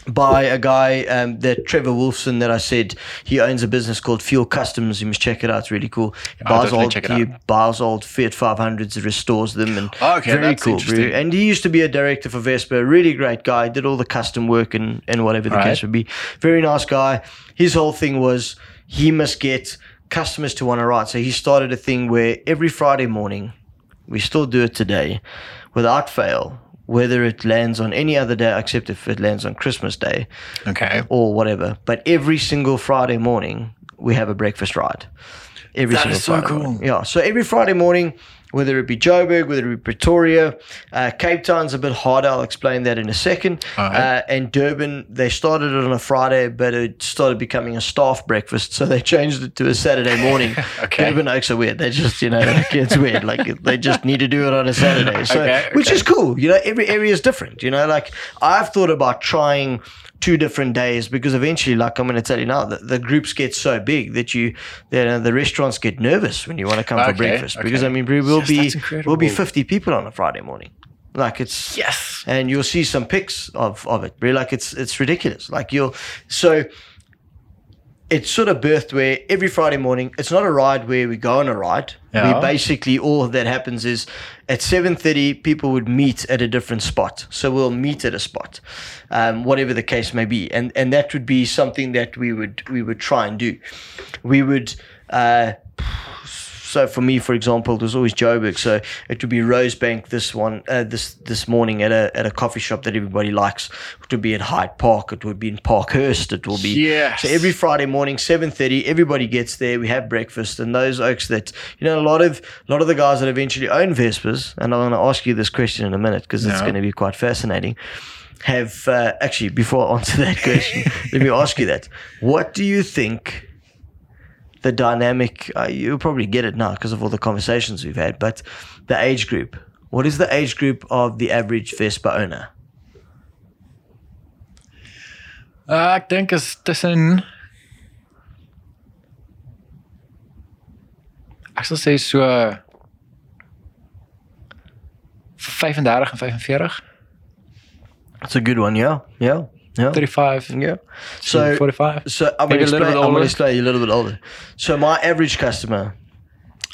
by a guy um, that Trevor Wolfson that I said he owns a business called Fuel Customs. You must check it out; it's really cool. He buys old, he buys old Fiat 500s, restores them, and Okay, very that's cool. And he used to be a director for Vespa. Really great guy. Did all the custom work and and whatever the case would be. Very nice guy. His whole thing was he must get customers to want to ride. So he started a thing where every Friday morning, we still do it today, without fail. Whether it lands on any other day except if it lands on Christmas Day, okay. or whatever. But every single Friday morning, we have a breakfast ride. Every That single is so Friday cool. morning. Yeah. So every Friday morning, whether it be Joburg, whether it be Pretoria, uh, Cape Town's a bit harder. I'll explain that in a second. Alright. Uh, and Durban, they started it on a Friday, but it started becoming a staff breakfast, so they changed it to a Saturday morning. Okay. Durban Oaks are weird. They just, you know, like, it's weird. Like they just need to do it on a Saturday. So, Okay, which is cool. You know, every area is different. You know, like I've thought about trying two different days because eventually, like I'm going to tell you now, the, the groups get so big that you, that uh, the restaurants get nervous when you want to come for Okay, breakfast because. I mean we will Yes, be we'll be 50 people on a Friday morning. Like it's Yes. and you'll see some pics of, of it. Really, like it's it's ridiculous. Like you'll so it's sort of birthed where every Friday morning it's not a ride where we go on a ride. Yeah. We basically all that happens is at seven thirty people would meet at a different spot. So we'll meet at a spot, um, whatever the case may be, and and that would be something that we would we would try and do. We would. Uh, so for me, for example, there's always Joburg. So it would be Rosebank this one, uh, this this morning at a at a coffee shop that everybody likes. It would be at Hyde Park. It would be in Parkhurst. It will be. Yes. So every Friday morning, seven thirty, everybody gets there. We have breakfast, and those oaks that you know a lot of a lot of the guys that eventually own Vespas, and I'm going to ask you this question in a minute because it's going to be quite fascinating. Have uh, actually before I answer that question, let me ask you that. What do you think? The dynamic uh, you'll probably get it now because of all the conversations we've had but the age group. What is the age group of the average vespa owner? Uh, ek dink is tussen Ek sal sê so 35 en 45, that's a good one yeah yeah yeah 35 yeah so so 45. so I'm going to a little explain, bit I'm gonna explain you a little bit older so my average customer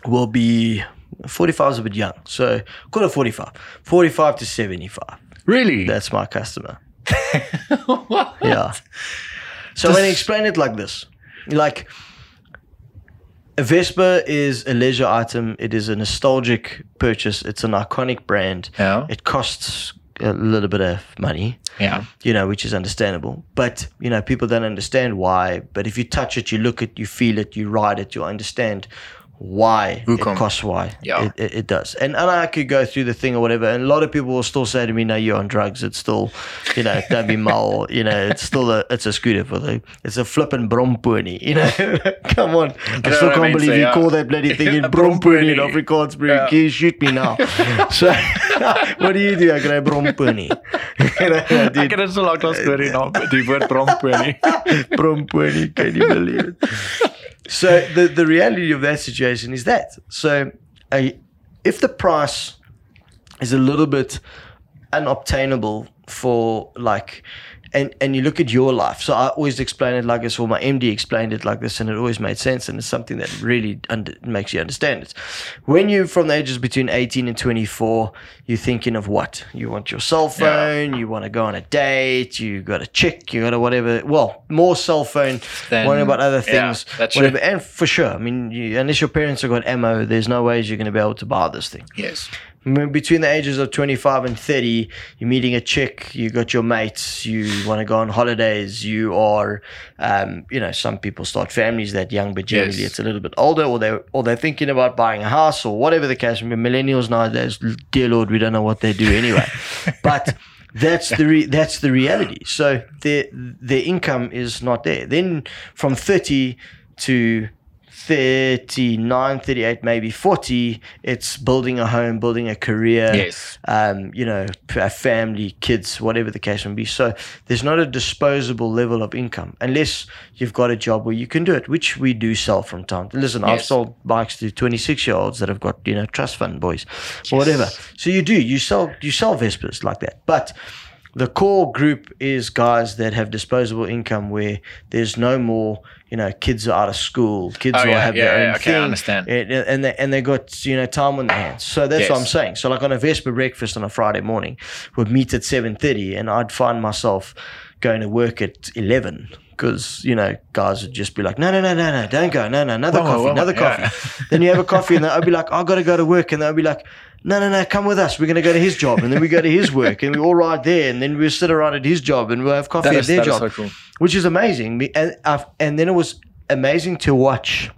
will be 45 is a bit young so call it 45 45 to 75 Really? That's my customer. what? Yeah. So when I explain it like this, like a Vespa is a leisure item. It is a nostalgic purchase. It's an iconic brand. Yeah. It costs a little bit of money, Yeah. you know, which is understandable. But you know, people don't understand why. But if you touch it, you look it, you feel it, you ride it, you understand why Hoekom? it costs why Yeah. it, it, it does and and I could go through the thing or whatever and a lot of people will still say to me no you're on drugs it's still you know don't be mal you know it's still a it's a scooter for the it's a flipping brompony you know come on I still can't mean, believe so, you yeah. call that bloody thing in A brompony in brompony. Afrikaans bro Yeah. can you shoot me now so what do you do I brompony you know, Ek dude, het dit so lank lank gehoor die naam, die woord brompony. Brompony, can you believe it? So the the reality of that situation is that. So uh, if the price is a little bit unobtainable for like and and you look at your life. So i always explain it like this or my md explained it like this and it always made sense and it's something that really under, makes you understand it. When you from the ages between 18 and 24 you're thinking of what? You want your cell phone you want to go on a date you got a chick you got a whatever well more cell phone Then- worrying about other yeah, things that's whatever. true. and for sure i mean you, unless your parents have got ammo there's no ways you're going to be able to buy this thing. Yes. Between the ages of 25 and 30 you're meeting a chick you got your mates you want to go on holidays you are um, you know some people start families that young but generally Yes. it's a little bit older or they're or they're thinking about buying a house or whatever the case may be. millennials nowadays dear lord we don't know what they do anyway but that's the re- that's the reality so their their income is not there then from 30 to 39 38 maybe 40 it's building a home building a career Yes. um, you know a family kids whatever the case may be. So there's not a disposable level of income unless you've got a job where you can do it which we do sell from time to listen i've sold bikes to 26 year olds that have got you know trust fund boys or whatever so you do you sell you sell Vespas like that. But the core group is guys that have disposable income where there's no more, you know, kids are out of school, kids Oh, will have yeah, their yeah, own okay, I thing, understand. and, and they and they got you know time on their hands. So that's what I'm saying. So like on a Vespa breakfast on a Friday morning, we'd meet at seven thirty, and I'd find myself going to work at eleven. Because you know, guys would just be like, "No, no, no, no, no, don't go, no, no, another Whoa, coffee, whoa, another yeah. coffee." then you have a coffee, and I'd be like, "I got to go to work," and they'll be like, "No, no, no, come with us. We're going to go to his job," and then we go to his work, and we all ride there, and then we sit around at his job, and we'll have coffee That at is, their job, so cool. which is amazing. And I've, and then it was amazing to watch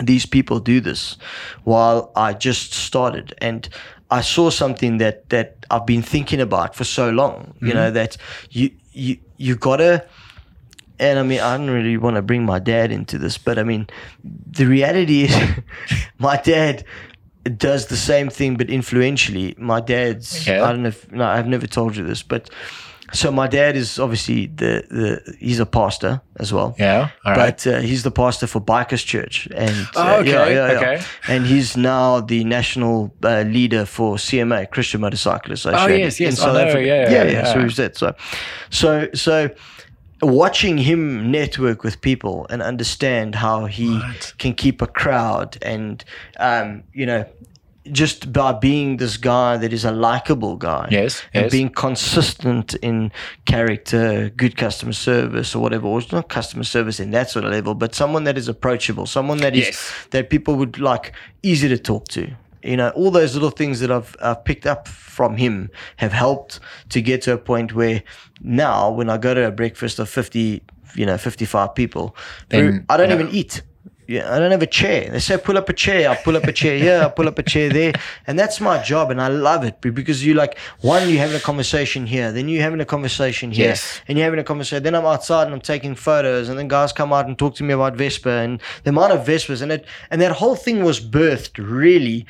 these people do this while I just started and I saw something that that I've been thinking about for so long you know mm-hmm. that you you you gotta and I mean I don't really want to bring my dad into this but I mean the reality is my dad does the same thing but influentially my dad's Yeah. I don't know if no I've never told you this but so my dad is obviously the the he's a pastor as well Yeah. All right. but uh, he's the pastor for Bikers Church, and Oh, uh, okay, okay. and he's now the national uh, leader for CMA Christian Motorcycle Association. Oh, yes, yes, in I South know, Africa. yeah, yeah, yeah, So yeah. he's that. So, so, so. Watching him network with people and understand how he Right. can keep a crowd, and um, you know, just by being this guy that is a likable guy, Yes, and yes. being consistent in character, good customer service or whatever, or it's not customer service in that sort of level, but someone that is approachable, someone that is Yes. that people would like easy to talk to. You know, all those little things that I've, I've picked up from him have helped to get to a point where now when I go to a breakfast of 50, you know, 55 people, Then, I don't yeah. even eat. Yeah, I don't have a chair. They say pull up a chair. I pull up a chair here. I pull up a chair there, and that's my job, and I love it be- because you like one, you're having a conversation here, then you're having a conversation here, Yes. and you're having a conversation. Then I'm outside and I'm taking photos, and then guys come out and talk to me about Vespa and the amount of Vespas, and it and that whole thing was birthed really.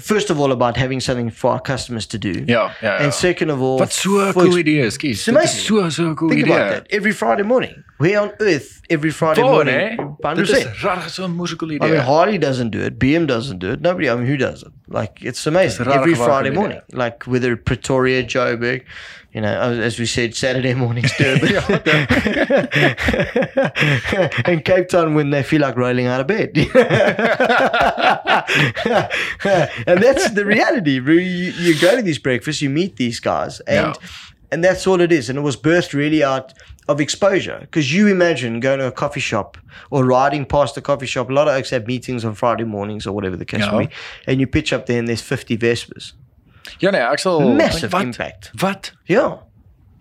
First of all, about having something for our customers to do. Ja, ja. And second of all, Wat so cool idee, skus. It's amazing. so so cool Think idee. about that. Every Friday morning. Where on earth every Friday Voor, morning? hè? 100%. Dit is regtig so 'n moeë cool I mean, Harley doesn't do it. BM doesn't do it. Nobody. I mean, who does it? Like it's amazing. rarig Every Friday morning. Like whether Pretoria, Joburg, you know, as we said, Saturday mornings Durban. and Cape Town when they feel like rolling out of bed. and that's the reality. You, you go to these breakfasts, you meet these guys, and Yeah. And that's all it is. And it was birthed really out of exposure. Because you imagine going to a coffee shop or riding past a coffee shop. A lot of oaks have meetings on Friday mornings or whatever the case Yeah. may be. And you pitch up there and there's 50 Vespas. Ja nee, ek sal Massive wat, impact. Wat? Yeah.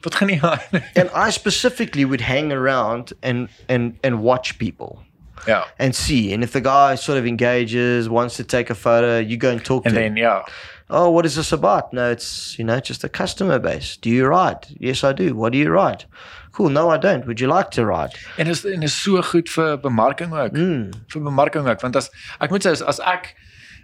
Wat gaan nie aan? And I specifically would hang around and, and, and watch people ja. and see. And if the guy sort of engages, wants to take a photo, you go and talk En to him. dan ja. Oh, what is this about? No, it's you know just a customer base. Do you ride? Yes, I do. What do you ride? Cool. No, I don't. Would you like to ride? En is en is so goed vir bemarking ook. Mm. Vir bemarking ook want as ek moet sê as, as ek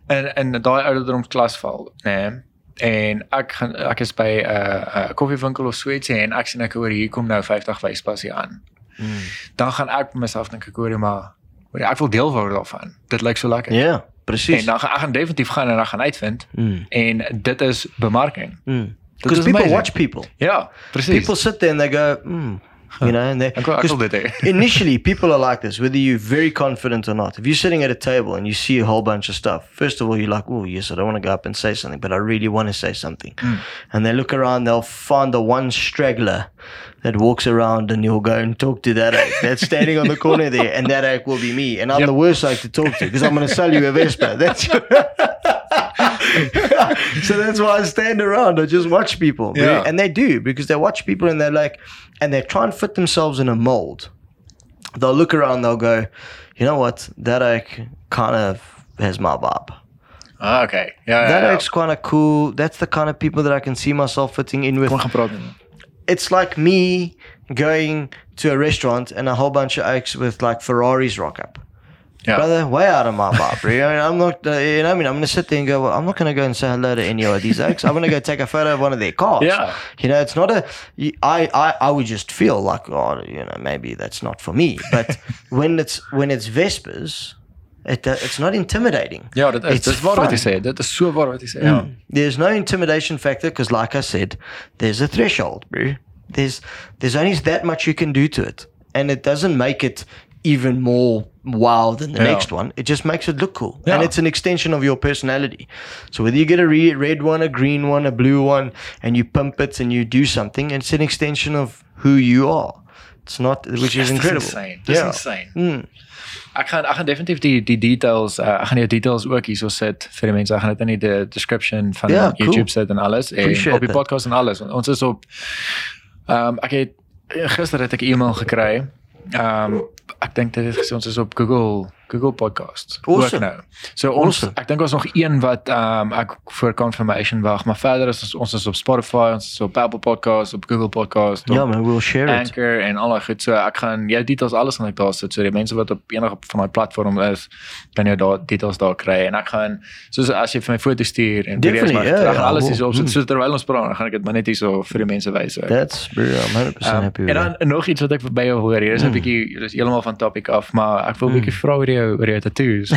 in in daai ouderdomsklas val, nê, nee, en ek gaan ek is by 'n uh, 'n koffiewinkel of so ietsie en ek sien ek hoor hier kom nou 50 wyspas hier aan. Mm. Dan gaan ek myself dink ek hoor maar hoor ek wil deel word daarvan. Dit lyk so lekker. Yeah, En precies. dan gaan gaan definitief gaan en dan gaan uitvind Mm. en dit is bemarking. Mm. Because is people amazing. watch people. Ja, presies. People sit there and they go, mm, you know, and they. Ek wil ek 'cause wil dit initially, people are like this, whether you're very confident or not. If you're sitting at a table and you see a whole bunch of stuff, first of all, you're like, oh, yes, I don't want to go up and say something, but I really want to say something. And they look around, they'll find the one straggler that walks around and you'll go and talk to that that's standing on the corner there, and that oak will be me. And I'm Yep. the worst oak to talk to because I'm going to sell you a Vespa. That's so that's why I stand around. I just watch people. Yeah. And they do because they watch people and they're like, and they try and fit themselves in a mold. They'll look around, they'll go, you know what, that oak kind of has my vibe. Ah, okay. Ja. That ja. oak's kind of cool. That's the kind of people that I can see myself fitting in with. Kom gaan praat met hom. It's like me going to a restaurant and a whole bunch of oaks with like Ferraris rock up. Ja. Brother, way out of my bro. I mean, I'm not, uh, you know, I mean, I'm going to sit there and go, well, I'm not going to go and say hello to any of these oaks. I'm going to go take a photo of one of their cars. Yeah. You know, it's not a, I, I, I would just feel like, oh, you know, maybe that's not for me. But when it's, when it's Vespas, it, uh, it's not intimidating. Yeah, is It's dis waar wat jy fun. sê. Dit is so waar wat jy sê. Ja. There's no intimidation factor because, like I said, there's a threshold, bro. There's there's only that much you can do to it, and it doesn't make it even more wow than the Yeah. next one. It just makes it look cool, Yeah. and it's an extension of your personality. So whether you get a re- red one, a green one, a blue one, and you pump it and you do something, it's an extension of who you are. It's not, which Yes, is incredible. insane. Dis Yeah. insane. Mm. Ek gaan ek gaan definitief die die details uh, ek gaan die details ook hierso sit vir die mense. Ek gaan dit in die de- description van cool. YouTube sit en alles en Appreciate op die that. podcast en alles. Ons is op ehm um, ek het gister het ek 'n e-mail gekry. Ehm um, ek dink dit het gesê ons is op Google Google Podcasts. Awesome. Ook nou. So ons Awesome. ek dink ons nog een wat ehm um, ek vir confirmation wag, maar verder is ons ons is op Spotify, ons is op Apple Podcasts, op Google Podcasts, Yeah, man, we'll share it. Anchor en al daai goed. So ek gaan jou details alles gaan ek daar sit. So die mense wat op enige van daai platform is, kan jou daar details daar kry en ek gaan soos as jy vir my foto stuur en video's maak, ja, dan ja, gaan alles wel, hierso op sit. mm. So terwyl ons praat, gaan ek dit maar net hierso vir die mense wys. That's, bro, I'm 100% Um, happy en dan nog iets wat ek by jou hoor. Hier is 'n bietjie dis heeltemal van topic af, maar ek wil 'n bietjie vra oor jou oor jou tattoos.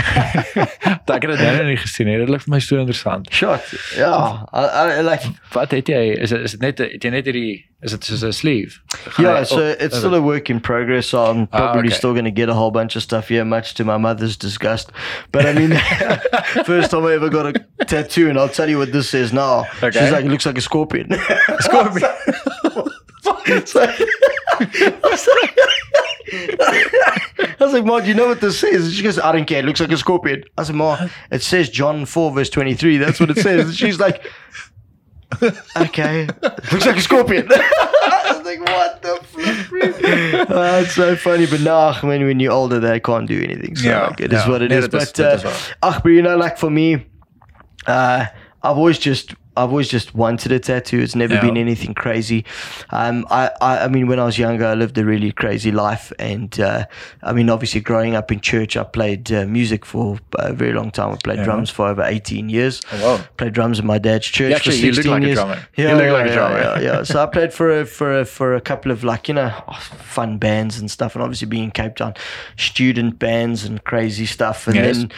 dat ek dit nou nie gesien het. Dit lyk vir my so interessant. Shot. Yeah. I, I, I like, Wat het jy? Is dit is dit net het jy net hierdie is dit soos 'n sleeve? Yeah, jy- so it's still it? a work in progress. So I'm ah, probably okay. still going to get a whole bunch of stuff here, much to my mother's disgust. But I mean, first time I ever got a tattoo, and I'll tell you what this says now. Okay. She's like, it looks like a scorpion. Scorpion. So- I was like, I Ma, do you know what this says? And she goes, I don't care. It looks like a scorpion. I said, Ma, it says John 4, verse 23. That's what it says. And she's like, okay. It looks like a scorpion. I was like, what the flip? Uh, it's so funny. But nah, when, when you're older, they can't do anything. So Yeah, like, it is yeah. what it Nee, is. But, dit uh, is waar. ach, but you know, like for me, uh, I've always just I've always just wanted a tattoo. It's never Yeah. been anything crazy. Um, I, I I mean, when I was younger, I lived a really crazy life, and uh, I mean, obviously, growing up in church, I played uh, music for a very long time. I played Yeah. drums for over eighteen years. Oh, wow. Played drums in my dad's church actually- for you look like a years. drummer. Yeah, You look yeah, like a yeah, drummer. Yeah, yeah. So I played for a, for a, for a couple of like you know fun bands and stuff, and obviously being in Cape Town, student bands and crazy stuff, and Yes. then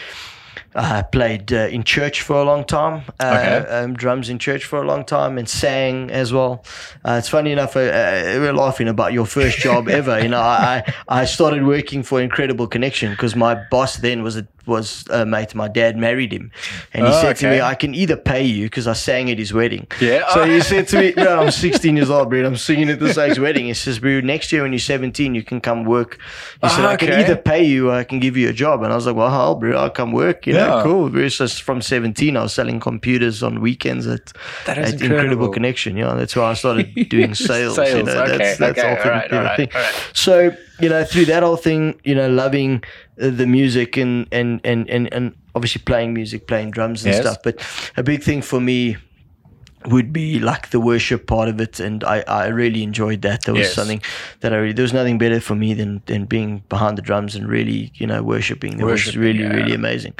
I played uh, in church for a long time, uh, Okay. um, drums in church for a long time, and sang as well. Uh, it's funny enough, uh, uh, we're laughing about your first job ever. You know, I, I started working for Incredible Connection because my boss then was a was a mate. My dad married him, and he Oh, said to me, "I can either pay you because I sang at his wedding." Yeah. So Oh. he said to me, "No, I'm 16 years old, bro. I'm singing at this age wedding." He says, "Bro, next year when you're 17, you can come work." He said, Ah, "I can either pay you or I can give you a job." And I was like, "Well, hell, bro, I'll come work." You know, Yeah. cool. So from 17, I was selling computers on weekends at, That is at Incredible incredible. Connection. Yeah, that's why I started doing sales. you Sales, know, okay, that's that's okay, all, right, all, right, thing. alright. So you know, through that whole thing, you know, loving uh, the music and and and and and obviously playing music, playing drums and Yes. stuff. But a big thing for me would be like the worship part of it, and I, I really enjoyed that. There was Yes. something that I really, there was nothing better for me than than being behind the drums and really you know worshiping. It was really yeah. really amazing.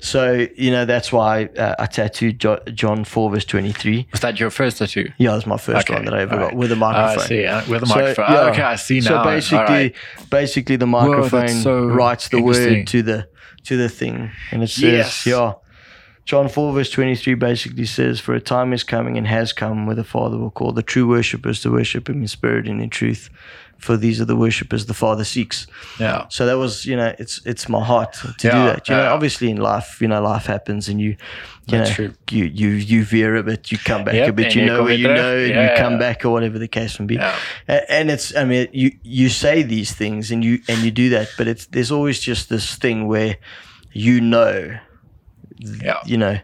So you know that's why uh, I tattooed jo- John four verse twenty three. Was that your first tattoo? Yeah, it was my first Okay, one that I ever got with a Ah, microphone. I see. uh, with a So, microphone. yeah. Oh, okay, I see now. So basically, Alright. basically the that's microphone so writes the word to the to the thing, and it says, Yes. "Yeah." John four verse twenty three basically says, "For a time is coming and has come, where the Father will call the true worshippers to worship Him in spirit and in truth, for these are the worshippers the Father seeks." Yeah. So that was, you know, it's it's my heart to do Yeah, that. You know, obviously in life, you know, life happens and you, you That's know, true. you you you veer a bit, you come back Yep, a bit, you you know where you know, and Yeah. you come back or whatever the case may be. Yeah. And it's, I mean, you you say these things and you and you do that, but it's there's always just this thing where you know, Ja. you know,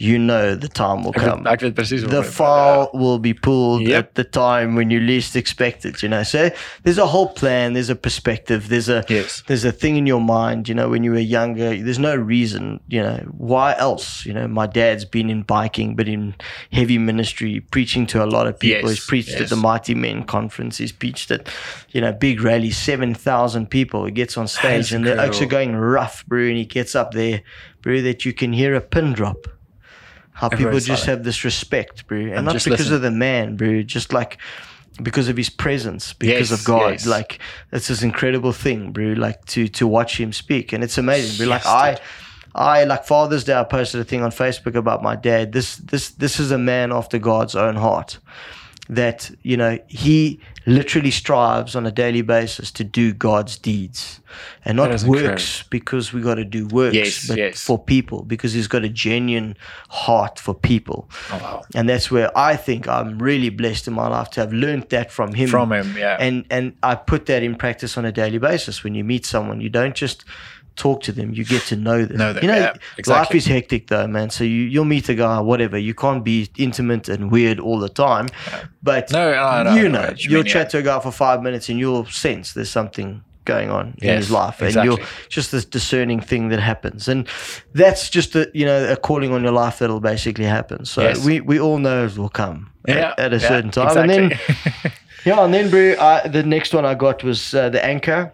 you know the time will come. Ek weet presies the wat jy bedoel, file will be pulled Yep. at the time when you least expect it you know. So there's a whole plan there's a perspective there's a Yes. there's a thing in your mind you know when you were younger there's no reason you know. Why else you know? My dad's been in biking but in heavy ministry preaching to a lot of people. Yes, he's preached at the mighty men conference. He's preached at you know big rallies 7000 people. He gets on stage That's and the oaks are incredible. going rough bro and he gets up there bro that you can hear a pin drop how people just have this respect, bro, and, And not because listen. of the man, bro, just like because of his presence, because Yes, of God. yes. Like it's this incredible thing, bro. Like to to watch him speak, and it's amazing, bro. Like I. I like Father's Day. I posted a thing on Facebook about my dad. This this this is a man after God's own heart. That you know he literally strives on a daily basis to do God's deeds, and not works incredible. because we got to do works, Yes, but yes. for people because he's got a genuine heart for people. Oh, wow. And that's where I think I'm really blessed in my life to have learned that from him. From him, yeah. And and I put that in practice on a daily basis. When you meet someone, you don't just talk to them, you get to know them. Know them, you know, yeah, life is hectic though, man. So you, you'll meet a guy, whatever. You can't be intimate and weird all the time. But No, know, I you know what you you'll mean, chat yeah. to a guy for five minutes and you'll sense there's something going on in his life. And you're just this discerning thing that happens. And that's just a you know, a calling on your life that'll basically happen. So Yes. we, we all know it will come Yeah, at, at a yeah, certain time. And then yeah, and then bro, I, the next one I got was uh, the anchor.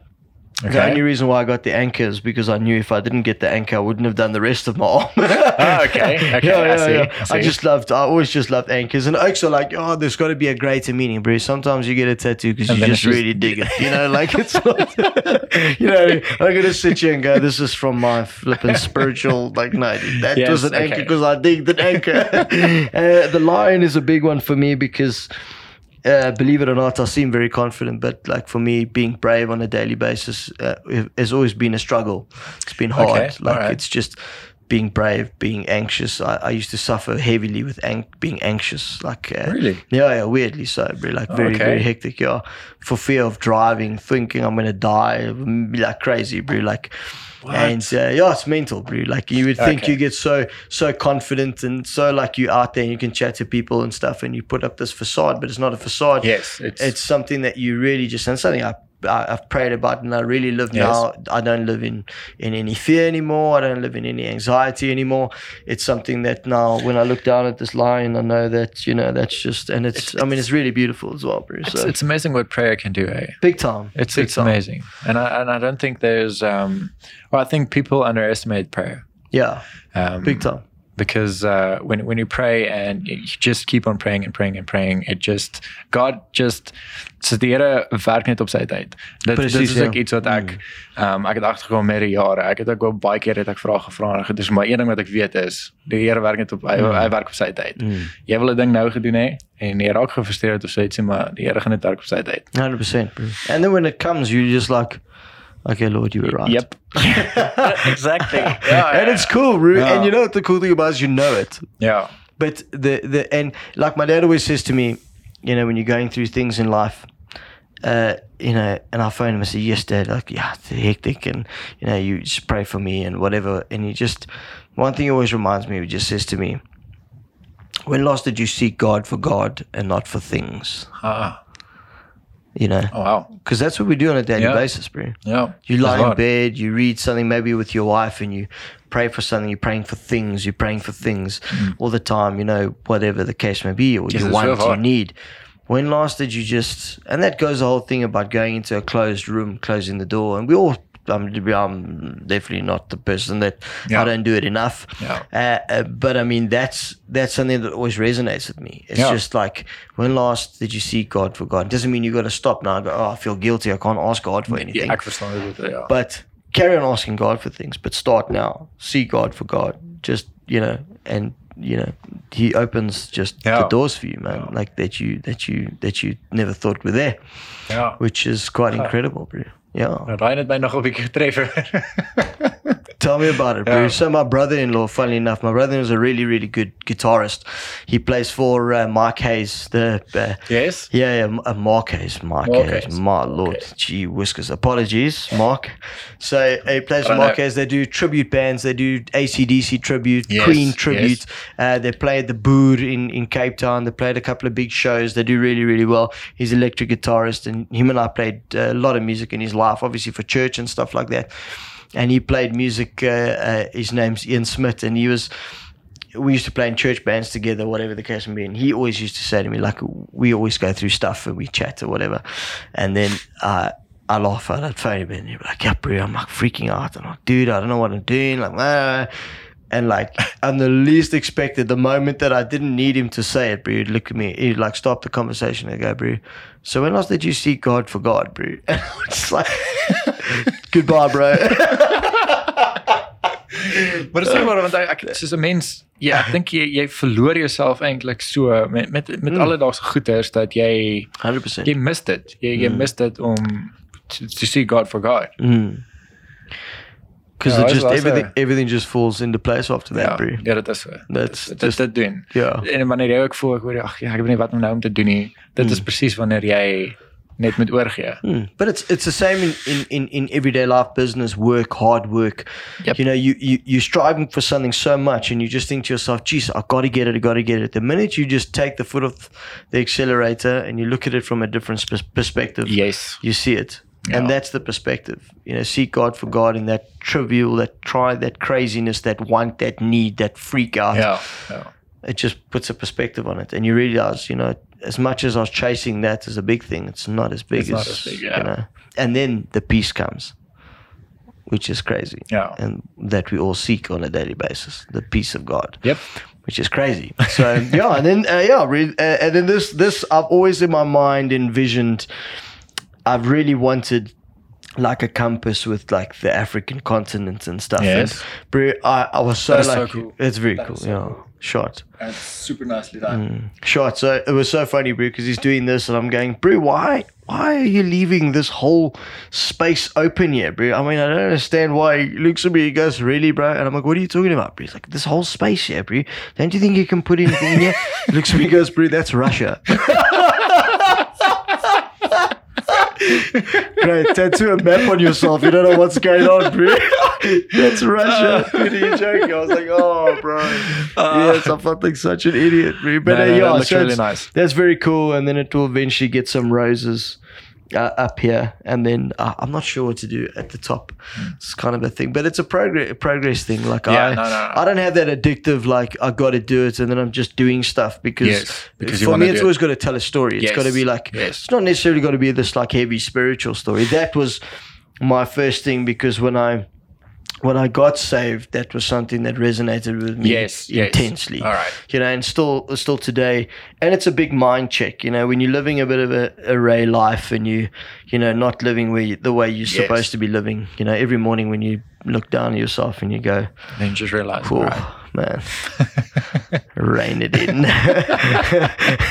The only reason why I got the anchor is because I knew if I didn't get the anchor, I wouldn't have done the rest of my arm. Oh, okay. Okay, I see, I see. just loved, I always just loved anchors. And oaks are like, oh, there's got to be a greater meaning, bro. Sometimes you get a tattoo because you just just- really dig it. You know, like it's not, you know, I'm going to sit here and go, this is from my flipping spiritual, like, no, dude, that Yes, was an anchor because I digged an anchor. uh, the lion is a big one for me because uh, believe it or not, I seem very confident, but like for me, being brave on a daily basis uh, has always been a struggle. It's been hard. Okay, like alright. it's just being brave, being anxious. I, I used to suffer heavily with ang- being anxious. Like uh, Really? yeah, yeah, weirdly so, bro. Like very, Okay. very hectic. Yeah, for fear of driving, thinking I'm gonna die, be like crazy, bro. Like. And uh, yeah, it's mental, bro. Like you would think Okay. you get so so confident and so like you out there and you can chat to people and stuff and you put up this facade, but it's not a facade Yes, it's, it's something that you really just and something I, I I've prayed about and I really live Yes. now. I don't live in in any fear anymore. I don't live in any anxiety anymore. It's something that now when I look down at this line, I know that you know that's just and it's, I mean it's really beautiful as well, Bruce. it's, So it's amazing what prayer can do, eh? big time. It's big it's time. amazing, and I and I don't think there's um. Well, I think people underestimate prayer. Yeah, Um, big time. Because uh, when when you pray and you just keep on praying and praying and praying, it just God just so die Here werk net op sy tyd. Dit Precies, dit is ja. ook iets wat ek um, ek het agtergekom met die jare. Ek het ook wel baie keer het ek vrae gevra en dit is maar een ding wat ek weet is die Here werk net op hy, hy werk op sy tyd. Jy wil 'n ding nou gedoen hè en jy raak gefrustreerd of so ietsie maar die Here gaan net werk op sy tyd. 100%. Bro. And then when it comes, you're just like, okay, Lord, you were right. Yep. exactly. Ja, And it's cool, bro. Yeah. And you know what the cool thing about it is you know it. Yeah. But the the and like my dad always says to me, you know, when you're going through things in life, uh, you know, and I phone him and say, Yes, Dad, like, yeah, it's hectic and you know, you just pray for me and whatever. And he just one thing he always reminds me, he just says to me, When last did you seek God for God and not for things? Ah. You know? Oh wow. Because that's what we do on a daily Yeah. basis, bro. Ja. You lie in waar. bed, you read something maybe with your wife, and you pray for something. You're praying for things. You're praying for things all the time. You know, whatever the case may be, or Yes, you want, so you need. When last did you just? And that goes the whole thing about going into a closed room, closing the door, and we all. I'm, I'm definitely not the person that Yeah. I don't do it enough. Yeah. Uh, uh, but I mean, that's that's something that always resonates with me. It's Yeah. just like, when last did you seek God for God? It doesn't mean you got to stop now. Go, oh, I feel guilty. I can't ask God for anything. Ja, ek verstaan dit ja. But carry on asking God for things, but start now. See God for God. Just, you know, and you know, he opens just Yeah. the doors for you, man. Like that you that you that you never thought were there. ja. Which is quite incredible, bro. Yeah. Nou, Ryan het my nog 'n bietjie getref. Tell me about it, bro. Yeah. So my brother-in-law, funnily enough, my brother is a really, really good guitarist. He plays for uh, Mark Hayes, the uh, yes. Yeah, yeah, uh, Mark Hayes, Mark, Mark Hayes, Hayes. my lord, Okay. gee whiskers. Apologies, Mark. So he plays I Mark know. Hayes. They do tribute bands. They do ACDC tribute, Yes, Queen yes. tribute. Uh, they play at the Boer in, in Cape Town. They played a couple of big shows. They do really, really well. He's an electric guitarist, and him and I played uh, a lot of music in his life, obviously for church and stuff like that. And he played music. Uh, uh, his name's Ian Smith, and he was we used to play in church bands together, whatever the case may be. And he always used to say to me, like, we always go through stuff and we chat or whatever. And then uh, I laugh at that phone him and he'd be like, yeah, bro, I'm like freaking out. I'm like, dude, I don't know what I'm doing. Like, ah. And like, on the least expected, the moment that I didn't need him to say it, bro, he'd look at me, he'd like stop the conversation and go, bro, so when last did you seek God for God, bro? And I was just like, goodbye, bro. Maar dit is ook maar want ek ek- soos 'n mens ja, ek dink jy jy verloor jouself eintlik so met met met alledaagse goeders dat jy 100%. jy mis dit. Jy jy mis dit om to, to see God for God. Because Yeah, it just that's- that's everything a- everything just falls into place after that, Ja, bro. ja, dit is so. That's dit just- dit doen. Ja. En wanneer jy ook voel ek hoor ag ja, ek weet nie wat om nou om te doen nie. Dit is presies wanneer jy net moet oorgee. Hmm. But it's it's the same in, in, in, in everyday life, business, work, hard work. Yep. You know, you, you you're striving for something so much, and you just think to yourself, "Geez, I got to get it. I got to get it." The minute you just take the foot off the accelerator and you look at it from a different pers- perspective, Yes. you see it, and that's the perspective. You know, seek God for God in that trivial, that try, that craziness, that want, that need, that freak out. Yeah. Ja. it just puts a perspective on it and you realize you know as much as i was chasing that as a big thing it's not as big It's as, not as big, yeah. you know and then the peace comes which is crazy Yeah. and that we all seek on a daily basis the peace of god Yep. which is crazy so yeah and then uh, yeah re- uh, and then this this i've always in my mind envisioned i've really wanted like a compass with like the African continent and stuff. Yes. And, bro, I, I was so is so like, cool. it's very That cool. so yeah, cool. shot. That's super nicely done. Mm. Shot. So it was so funny, bro, because he's doing this, and I'm going, bro, why, why are you leaving this whole space open here, bro? I mean, I don't understand why. He looks at me, he goes, really, bro? And I'm like, what are you talking about, bro? He's like, this whole space here, bro. Don't you think you can put anything in here? He looks at me, he goes, bro, that's Russia. Great, tattoo a map on yourself. You don't know what's going on, bro. That's Russia. Dude, are you joking? I was like, oh, bro. yes, I felt like such an idiot, bro. But No, uh, no, yeah, so really nice. That's very cool. And then it will eventually get some roses uh, up here. And then uh, I'm not sure what to do at the top. It's kind of a thing, but it's a progress progress thing. Like Yeah, I, no, no, no. I don't have that addictive like I got to do it, and then I'm just doing stuff because, Yes, because for me it's it. always got to tell a story. It's Yes, got to be like yes. it's not necessarily got to be this like heavy spiritual story. That was my first thing because when I when I got saved, that was something that resonated with me Yes, yes. intensely. All right. You know, and still still today, and it's a big mind check. You know, when you're living a bit of a array life, and you, you know, not living where you, the way you're Yes. supposed to be living. You know, every morning when you look down at yourself and you go, then just realize, "Oh right. Man, rein it in."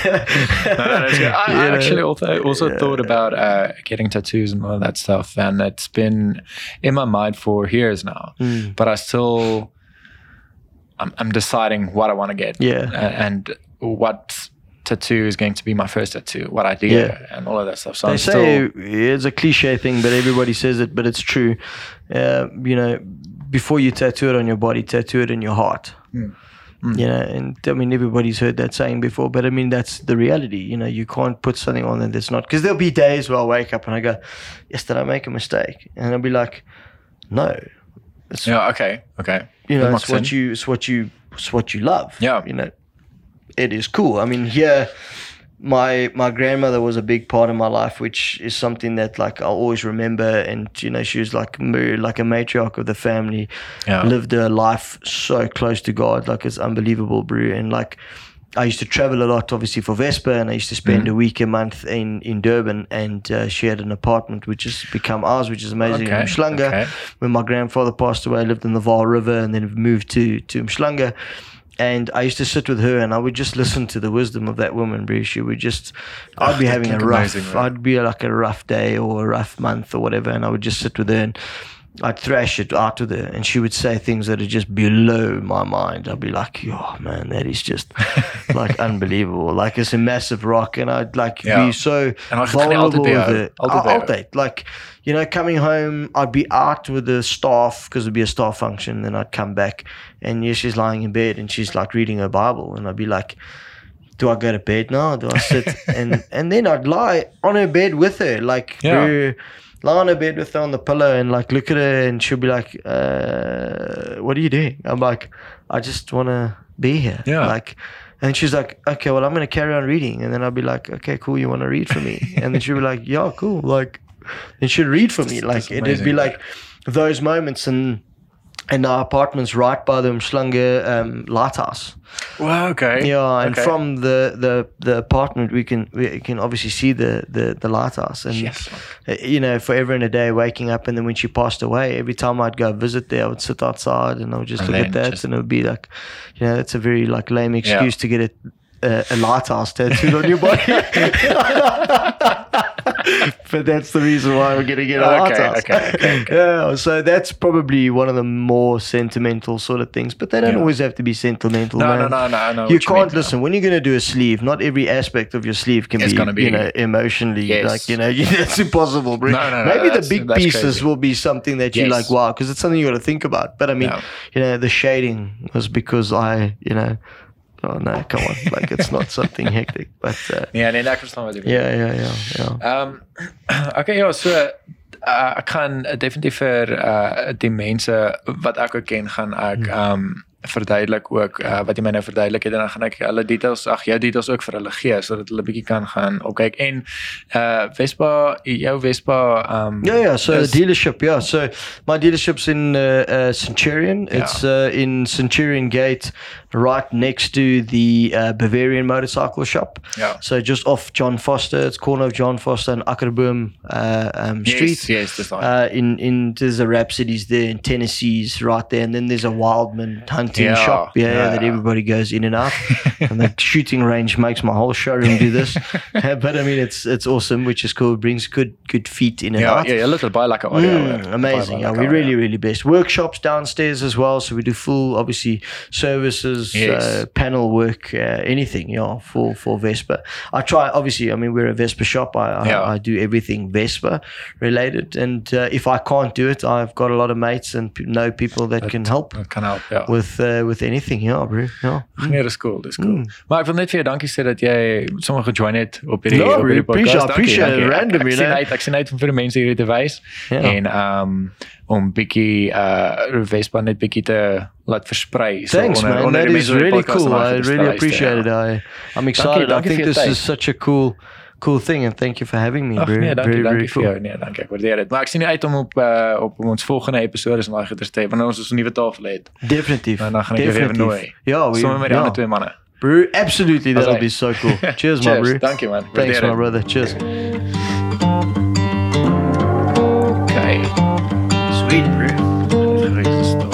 No, good. I, I actually also also thought about uh, getting tattoos and all that stuff, and it's been in my mind for years now. Mm. But I still, I'm, I'm deciding what I want to get, Yeah. a- and what tattoo is going to be my first tattoo, what idea, Yeah. and all of that stuff. So They I'm say still, it's a cliche thing, but everybody says it, but it's true. Uh, you know, before you tattoo it on your body, tattoo it in your heart. Mm. You know, and I mean, everybody's heard that saying before, but I mean, that's the reality. You know, you can't put something on that's not, because there'll be days where I wake up and I go, Yes, did I make a mistake? And I'll be like, No. It's, yeah, okay, okay, you know, it's what sense. you, it's what you, it's what you love. Yeah. You know, it is cool. I mean, here, my my grandmother was a big part of my life, which is something that like I'll always remember. And you know, she was like like a matriarch of the family, Yeah. lived her life so close to God, like it's unbelievable, bro. And like. I used to travel a lot, obviously for Vespa, and I used to spend a week a month in in Durban. And uh, she had an apartment which has become ours, which is amazing in Okay, Umhlanga. okay. When my grandfather passed away, I lived in the Vaal River, and then moved to to Umhlanga and I used to sit with her and I would just listen to the wisdom of that woman, bro. She would just, I'd be having a rough, amazing, right? I'd be like a rough day or a rough month or whatever, and I would just sit with her and I'd thrash it out with her, and she would say things that are just below my mind. I'd be like, oh man, that is just like unbelievable. Like it's a massive rock, and I'd like Yeah. be so En dan gaan jy vulnerable with it. altyd by jou. Altyd. Like, you know, coming home, I'd be out with the staff because it'd be a staff function. Then I'd come back, and yeah, she's lying in bed and she's like reading her Bible, and I'd be like, "Do I go to bed now? Do I sit?" and and then I'd lie on her bed with her, like, Yeah. Lie on her bed with her on the pillow, and like look at her, and she'll be like, uh, "What are you doing?" I'm like, "I just want to be here." Yeah. Like. And she's like, okay, well, I'm going to carry on reading. And then I'll be like, okay, cool. You want to read for me? And then she'll be like, yeah, cool. Like, and she'd read for me. Like, it'd be like those moments. And and our apartment's right by the Umhlanga um, lighthouse. Wow, okay. Yeah, and okay. from the, the, the apartment, we can we can obviously see the, the, the lighthouse. And Yes. uh, you know, forever and a day, waking up, and then when she passed away, every time I'd go visit there, I would sit outside and I would just And look at that, just- and it would be like, you know, it's a very like lame excuse to get a a, a lighthouse tattooed on your body. but that's the reason why we're gonna get a Okay, lighthouse. okay, okay, yeah, so that's probably one of the more sentimental sort of things. But they don't Yeah. always have to be sentimental. No, man. no, no, no, know You you can't yeah. listen when you're going to do a sleeve. Not every aspect of your sleeve can It's be, be- you know, emotionally Yes. like you know. That's impossible, bro. No, no, no, Maybe the big pieces crazy. will be something that you Yes. like. Wow, because it's something you got to think about. But I mean, Yeah. you know, the shading was because I, you know, oh no, come on, like it's not something hectic. But uh, Ja, nee, ek verstaan wat jy bedoel. yeah, yeah, yeah, yeah. Ehm okay ja, so uh, ek gaan definitief vir uh die mense wat ek ook ken gaan ek ehm um, verduidelik ook uh, wat jy my nou verduidelik het en dan gaan ek hulle details ag jou details ook vir hulle gee sodat hulle bietjie kan gaan opkyk en uh Vespa jou Vespa um, Yeah, yeah. So is- dealership, yeah. So my dealership's in uh, uh, Centurion. It's uh, in Centurion Gate, right next to the uh, Bavarian motorcycle shop. Yeah. So just off John Vorster, it's corner of John Vorster and Akkerboom uh, um, yes, Street. yes, dis daai. Uh, in in there's a Rhapsodies there, in Tennessee's right there, and then there's a Wildman hunting Yeah, shop, yeah, yeah. that everybody goes in and out. and the shooting range makes my whole showroom do this. but I mean, it's it's awesome, which is cool. It brings good good feet in and ja, out. ja, jy look baie lekker audio. Mm, amazing. Yeah, we're really, really best. Workshops downstairs as well. So we do full, obviously, services, Yes. uh, panel work, uh, anything, yeah, for, for Vespa. I try, obviously, I mean, we're a Vespa shop. I, I, Yeah. I do everything Vespa related. And uh, if I can't do it, I've got a lot of mates and p- know people that can help kan help, ja. with uh, with anything. Yeah, bro. Yeah. Nee, dis cool, dis Mm. cool. Maar ek wil net vir jou dankie sê dat jy sommer gejoin het op hierdie No, op hierdie appreciate- podcast. Dankie, appreciate dankie. Ek- random, ek, you sien uit, ek sien uit om vir die mense hierdie te wys Ja. en um om bietjie uh Vespa net bietjie te laat versprei so Thanks, man. onder That die is mense really cool. I really appreciate ja. it. I, I'm excited. dankie I think this tyd. is such a cool cool thing, and thank you for having me. Ag very, nee, dankie, very, dankie very vir cool. jou. Nee, dankie. Ek waardeer dit. Maar ek sien nie uit om op uh, op ons volgende episode om daai goeie te hê wanneer ons ons nuwe tafel het. Definitief. En dan gaan ek jou weer Definitief. nooi. Yeah, we, Sommige met die yeah. ander twee manne. Bro, absolutely, that'll Alright. be so cool. Cheers, my Cheers. bro. Dankie man. Thanks, Waardeer my dit. brother. Cheers. Okay. Sweet, bro.